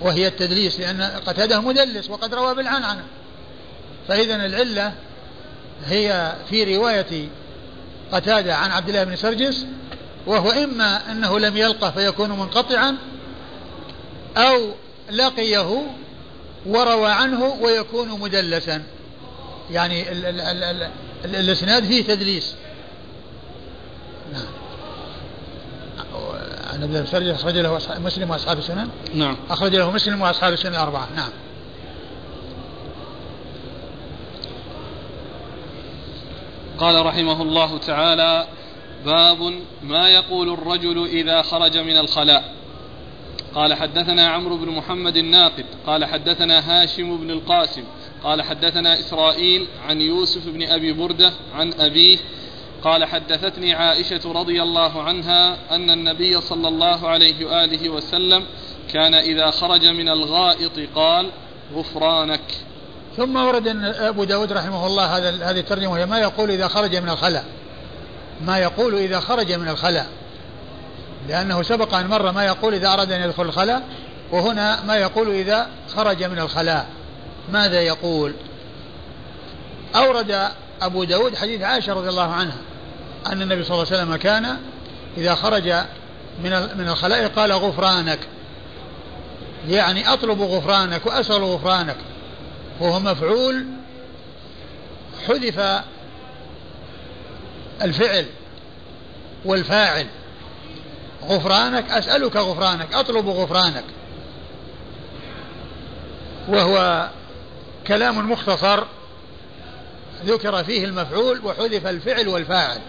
وهي التدليس لأن قتادة مدلس وقد روى بالعنعنة. فإذا العلة هي في رواية قتادة عن عبد الله بن سرجس وهو إما أنه لم يلقه فيكون منقطعا أو لقيه وروى عنه ويكون مدلسا. يعني ال ال ال ال ال الإسناد فيه تدليس. نعم. عن ابن السرج أخرج له مسلم وأصحاب السنن؟ نعم. أخرج له مسلم وأصحاب السنن الأربعة. نعم. قال رحمه الله تعالى باب ما يقول الرجل إذا خرج من الخلاء. قال حدثنا عمرو بن محمد الناقد قال حدثنا هاشم بن القاسم قال حدثنا إسرائيل عن يوسف بن أبي بردة عن أبيه قال حدثتني عائشة رضي الله عنها أن النبي صلى الله عليه وآله وسلم كان إذا خرج من الغائط قال غفرانك. ثم ورد أن أبو داود رحمه الله هذا هذه الترجمة وهي ما يقول إذا خرج من الخلاء. ما يقول إذا خرج من الخلاء. لأنه سبق أن مر ما يقول إذا أراد أن يدخل الخلاء وهنا ما يقول إذا خرج من الخلاء. ماذا يقول؟ أورد أبو داود حديث عائشة رضي الله عنها أن النبي صلى الله عليه وسلم كان إذا خرج من من الخلاء قال غفرانك. يعني أطلب غفرانك وأسأل غفرانك. وهو مفعول حذف الفعل والفاعل. غفرانك أسألك غفرانك أطلب غفرانك. وهو كلام مختصر ذكر فيه المفعول وحذف الفعل والفاعل.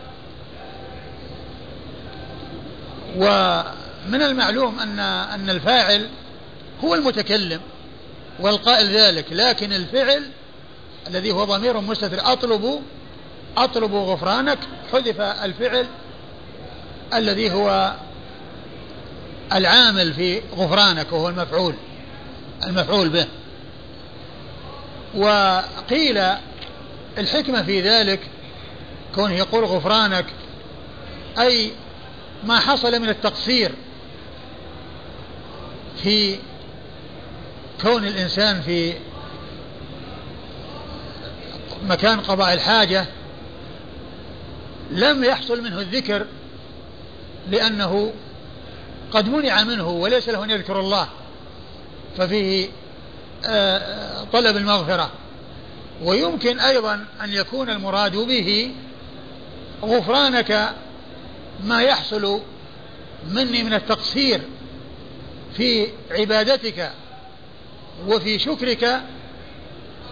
ومن المعلوم أن أن الفاعل هو المتكلم. والقائل ذلك لكن الفعل الذي هو ضمير مستتر أطلب أطلب غفرانك حذف الفعل الذي هو العامل في غفرانك وهو المفعول المفعول به. وقيل الحكمة في ذلك كونه يقول غفرانك أي ما حصل من التقصير في كون الإنسان في مكان قضاء الحاجة لم يحصل منه الذكر لأنه قد منع منه وليس له أن يذكر الله ففيه آه، طلب المغفرة. ويمكن أيضا أن يكون المراد به غفرانك ما يحصل مني من التقصير في عبادتك وفي شكرك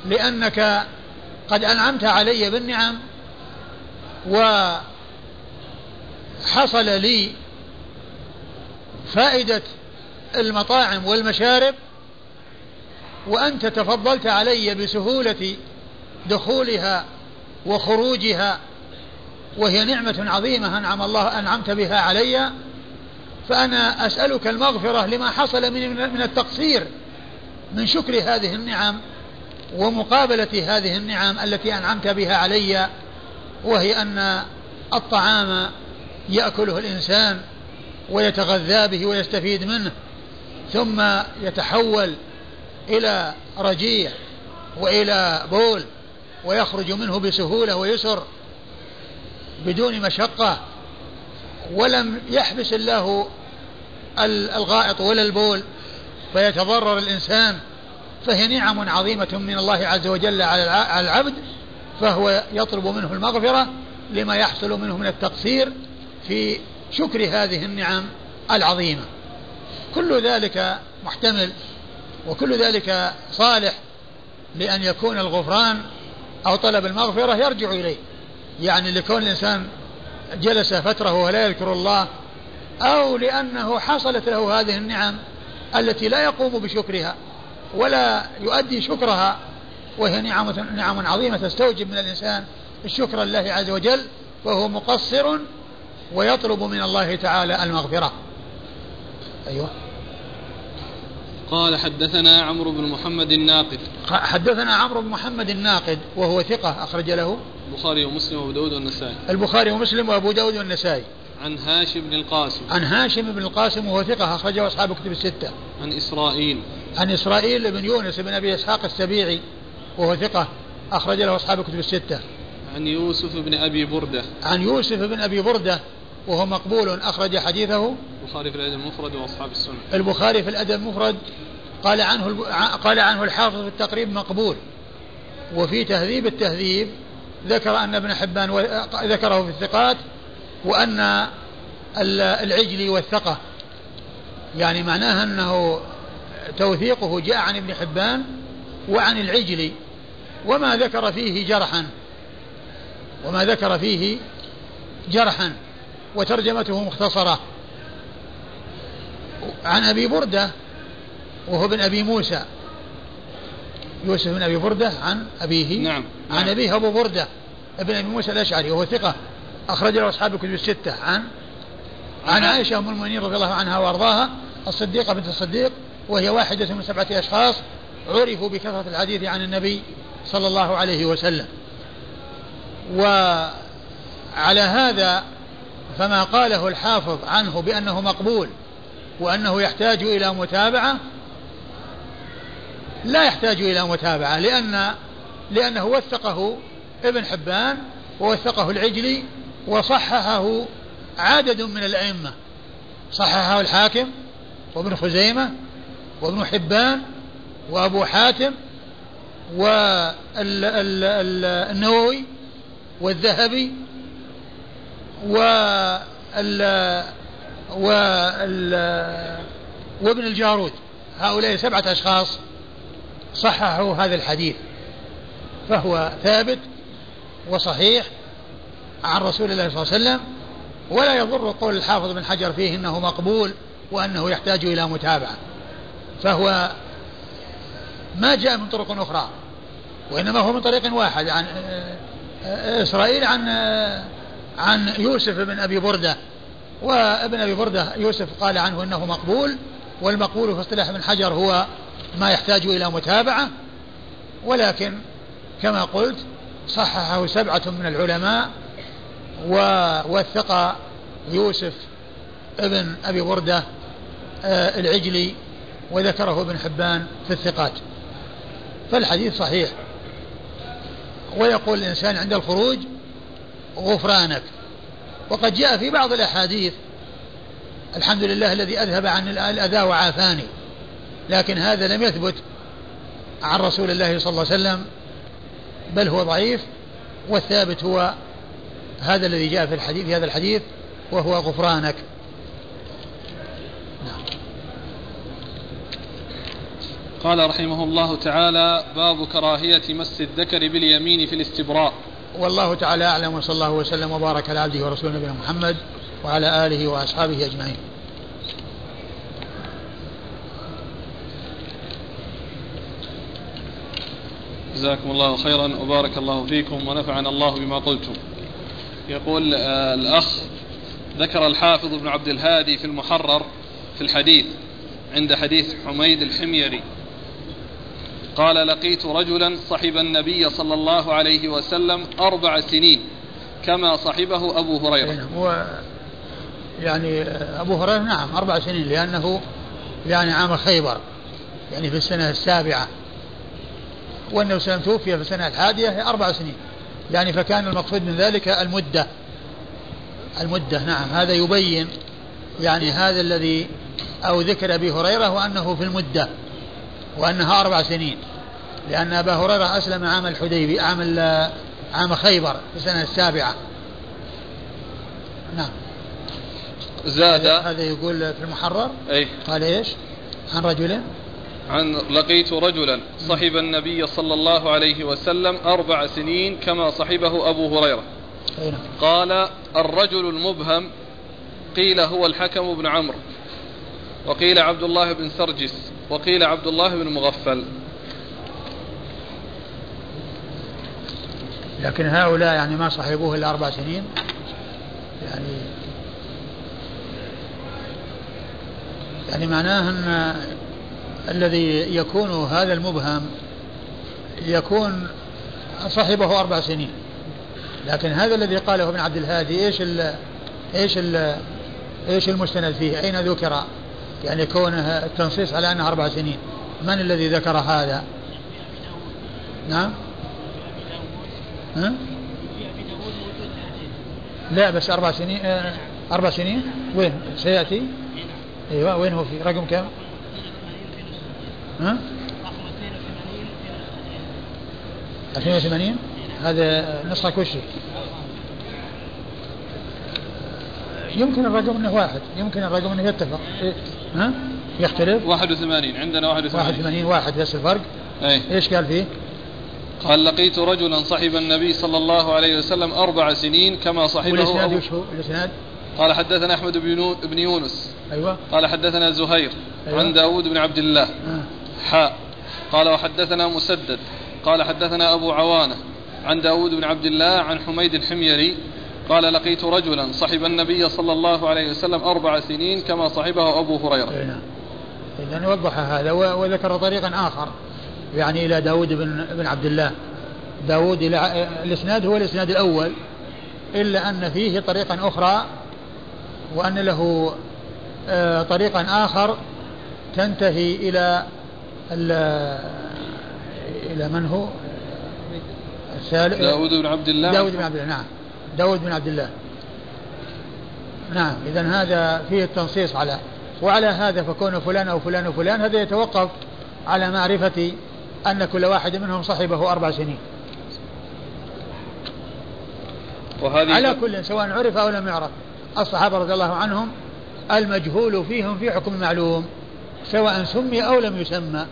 لأنك قد أنعمت علي بالنعم وحصل لي فائدة المطاعم والمشارب وأنت تفضلت علي بسهولة دخولها وخروجها وهي نعمة عظيمة أنعم الله أنعمت بها علي فأنا أسألك المغفرة لما حصل من من التقصير من شكر هذه النعم ومقابلة هذه النعم التي أنعمت بها علي وهي أن الطعام يأكله الإنسان ويتغذى به ويستفيد منه ثم يتحول إلى رجيع وإلى بول ويخرج منه بسهولة ويسر بدون مشقة ولم يحبس الله الغائط ولا البول. فيتضرر الإنسان فهي نعم عظيمة من الله عز وجل على العبد فهو يطلب منه المغفرة لما يحصل منه من التقصير في شكر هذه النعم العظيمة. كل ذلك محتمل وكل ذلك صالح لأن يكون الغفران أو طلب المغفرة يرجع إليه. يعني لكون الإنسان جلس فترة ولا يذكر الله أو لأنه حصلت له هذه النعم التي لا يقوم بشكرها ولا يؤدي شكرها وهي نعم نعم عظيمة تستوجب من الإنسان الشكر لله عز وجل وهو مقصر ويطلب من الله تعالى المغفرة. أيوه. قال حدثنا عمرو بن محمد الناقد. حدثنا عمرو بن محمد الناقد وهو ثقة أخرج له البخاري ومسلم وأبو داود والنسائي. البخاري ومسلم وأبو داود والنسائي. عن هاشم بن القاسم. عن هاشم بن القاسم وهو ثقة أخرجه أصحاب كتب الستة. عن إسرائيل. عن إسرائيل بن يونس بن أبي إسحاق السبيعي وهو ثقة أخرج له أصحاب كتب الستة. عن يوسف بن أبي بردة. عن يوسف بن أبي بردة وهو مقبول أخرج حديثه. البخاري في الأدب المفرد وأصحاب السنة. البخاري في الأدب المفرد قال عنه قال عنه الحافظ في التقريب مقبول. وفي تهذيب التهذيب ذكر أن ابن حبان ذكره في الثقات وأن العجلي والثقة. يعني معناها أنه توثيقه جاء عن ابن حبان وعن العجلي وما ذكر فيه جرحا. وما ذكر فيه جرحا. وترجمته مختصرة. عن أبي بردة وهو ابن أبي موسى. يوسف بن أبي بردة عن أبيه. نعم. عن نعم. أبيه أبو بردة. ابن أبي موسى الأشعري وهو ثقة. أخرج له أصحاب الكتب الستة عن عن عائشة أم المؤمنين رضي الله عنها وأرضاها الصديقة بنت الصديق وهي واحدة من سبعة أشخاص عرفوا بكثرة الحديث عن النبي صلى الله عليه وسلم. وعلى هذا فما قاله الحافظ عنه بأنه مقبول وأنه يحتاج إلى متابعة لا يحتاج إلى متابعة لأن لأنه وثقه ابن حبان ووثقه العجلي وصححه عدد من الأئمة. صححه الحاكم وابن خزيمة وابن حبان وأبو حاتم والنووي والذهبي وال وابن الجارود. هؤلاء سبعة أشخاص صححوا هذا الحديث فهو ثابت وصحيح عن رسول الله صلى الله عليه وسلم ولا يضر قول الحافظ بن حجر فيه إنه مقبول وأنه يحتاج إلى متابعة. فهو ما جاء من طرق أخرى وإنما هو من طريق واحد عن إسرائيل عن عن يوسف بن أبي بردة. وابن أبي بردة يوسف قال عنه إنه مقبول والمقبول في اصطلاح ابن حجر هو ما يحتاج إلى متابعة. ولكن كما قلت صححه سبعة من العلماء ووثق يوسف ابن أبي بردة آه، العجلي وذكره ابن حبان في الثقات. فالحديث صحيح. ويقول الإنسان عند الخروج غفرانك. وقد جاء في بعض الأحاديث الحمد لله الذي أذهب عن الأذى وعافاني لكن هذا لم يثبت عن رسول الله صلى الله عليه وسلم بل هو ضعيف والثابت هو هذا الذي جاء في الحديث في هذا الحديث وهو غفرانك. نعم. قال رحمه الله تعالى باب كراهية مس الذكر باليمين في الاستبراء. والله تعالى أعلم وصلى الله وسلم وبارك على عبده ورسوله نبينا محمد وعلى آله وأصحابه أجمعين. جزاكم الله خيرا وبارك الله فيكم ونفعنا الله بما قلتم. يقول آه، الأخ ذكر الحافظ ابن عبد الهادي في المحرر في الحديث عند حديث حميد الحميري. قال لقيت رجلا صحب النبي صلى الله عليه وسلم أربع سنين كما صحبه أبو هريرة. نعم، هو يعني أبو هريرة نعم أربع سنين لأنه يعني عام خيبر يعني في السنة السابعة. والنبي صلى الله عليه وسلم توفي في السنة الحادية أربع سنين. يعني فكان المقصود من ذلك المدة. المدة نعم. هذا يبين يعني هذا الذي أو ذكر أبي هريرة وأنه في المدة وأنها أربع سنين. لأن أبا هريرة أسلم عام الحديبي عام عام خيبر في السنة السابعة. نعم. زاد. هذا يقول في المحرر. أي قال إيش؟ عن رجل عن لقيت رجلا صحب النبي صلى الله عليه وسلم أربع سنين كما صحبه أبو هريرة. قال الرجل المبهم قيل هو الحكم بن عمرو وقيل عبد الله بن سرجس وقيل عبد الله بن مغفل لكن هؤلاء يعني ما صحبوه إلا أربع سنين يعني يعني معناه أن الذي يكون هذا المبهم يكون صاحبه أربع سنين لكن هذا الذي قاله ابن عبد الهادي إيش ال إيش ال إيش المستند فيه؟ أين ذكر؟ يعني كونه التنصيص على انها أربع سنين، من الذي ذكر هذا؟ نعم؟ ها؟ لا بس أربع سنين آه، أربع سنين وين سيأتي أيوة وين هو في رقم كم ها 82 هذا نسخة وش يمكن الرقم إنه واحد يمكن الرقم إنه يتفق؟ ها يختلف 81 عندنا 81 81 واحد بس الفرق أي. إيش قال فيه؟ قال لقيت رجلا صحب النبي صلى الله عليه وسلم أربع سنين كما صحبه والإسناد أبو وش هو؟ الإسناد قال حدثنا أحمد بن يونس أيوه قال حدثنا زهير أيوة. عن داود بن عبد الله آه. حاء. قال وحدثنا مسدد. قال حدثنا أبو عوانة عن داود بن عبد الله عن حميد الحميري. قال لقيت رجلا صحب النبي صلى الله عليه وسلم أربع سنين كما صحبه أبو هريرة. اي نعم. اذا وضح هذا وذكر طريقا آخر. يعني إلى داود بن بن عبد الله. داود إلى ع- الإسناد هو الإسناد الأول إلا أن فيه طريقا أخرى وأن له آه، طريقا آخر تنتهي إلى إلى من هو؟ الثالث داود بن عبد الله. داود بن عبد الله نعم. داود بن عبد الله. نعم إذا هذا فيه التنصيص على وعلى هذا فكون فلان أو فلان وفلان هذا يتوقف على معرفة أن كل واحد منهم صحبه أربع سنين. وهذه على كل سواء عرف أو لم يعرف. الصحابة رضي الله عنهم المجهول فيهم في حكم معلوم. سواء سمي أو لم يسمى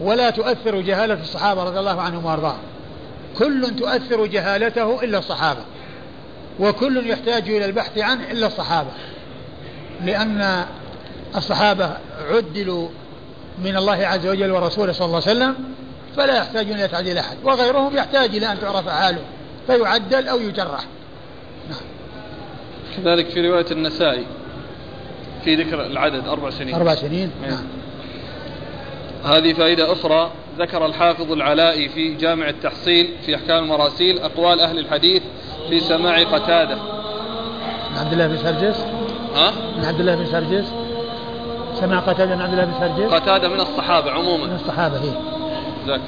ولا تؤثر جهالة الصحابة رضي الله عنهم وأرضاهم. كل تؤثر جهالته إلا الصحابة وكل يحتاج إلى البحث عنه إلا الصحابة. لأن الصحابة عدلوا من الله عز وجل ورسوله صلى الله عليه وسلم فلا يحتاجون إلى تعديل أحد. وغيرهم يحتاج إلى أن تعرف حاله فيعدل أو يجرح. كذلك في رواية النسائي في ذكر العدد أربع سنين. أربع سنين؟ نعم. نعم. هذه فائدة أخرى ذكر الحافظ العلائي في جامع التحصيل في أحكام المراسيل أقوال أهل الحديث في سماع قتادة. من عبد الله بن سرجس؟ ها؟ من عبد الله بن سرجس؟ سمع قتادة من عبد الله بن سرجس؟ قتادة من الصحابة من عموما الصحابة هي ذاك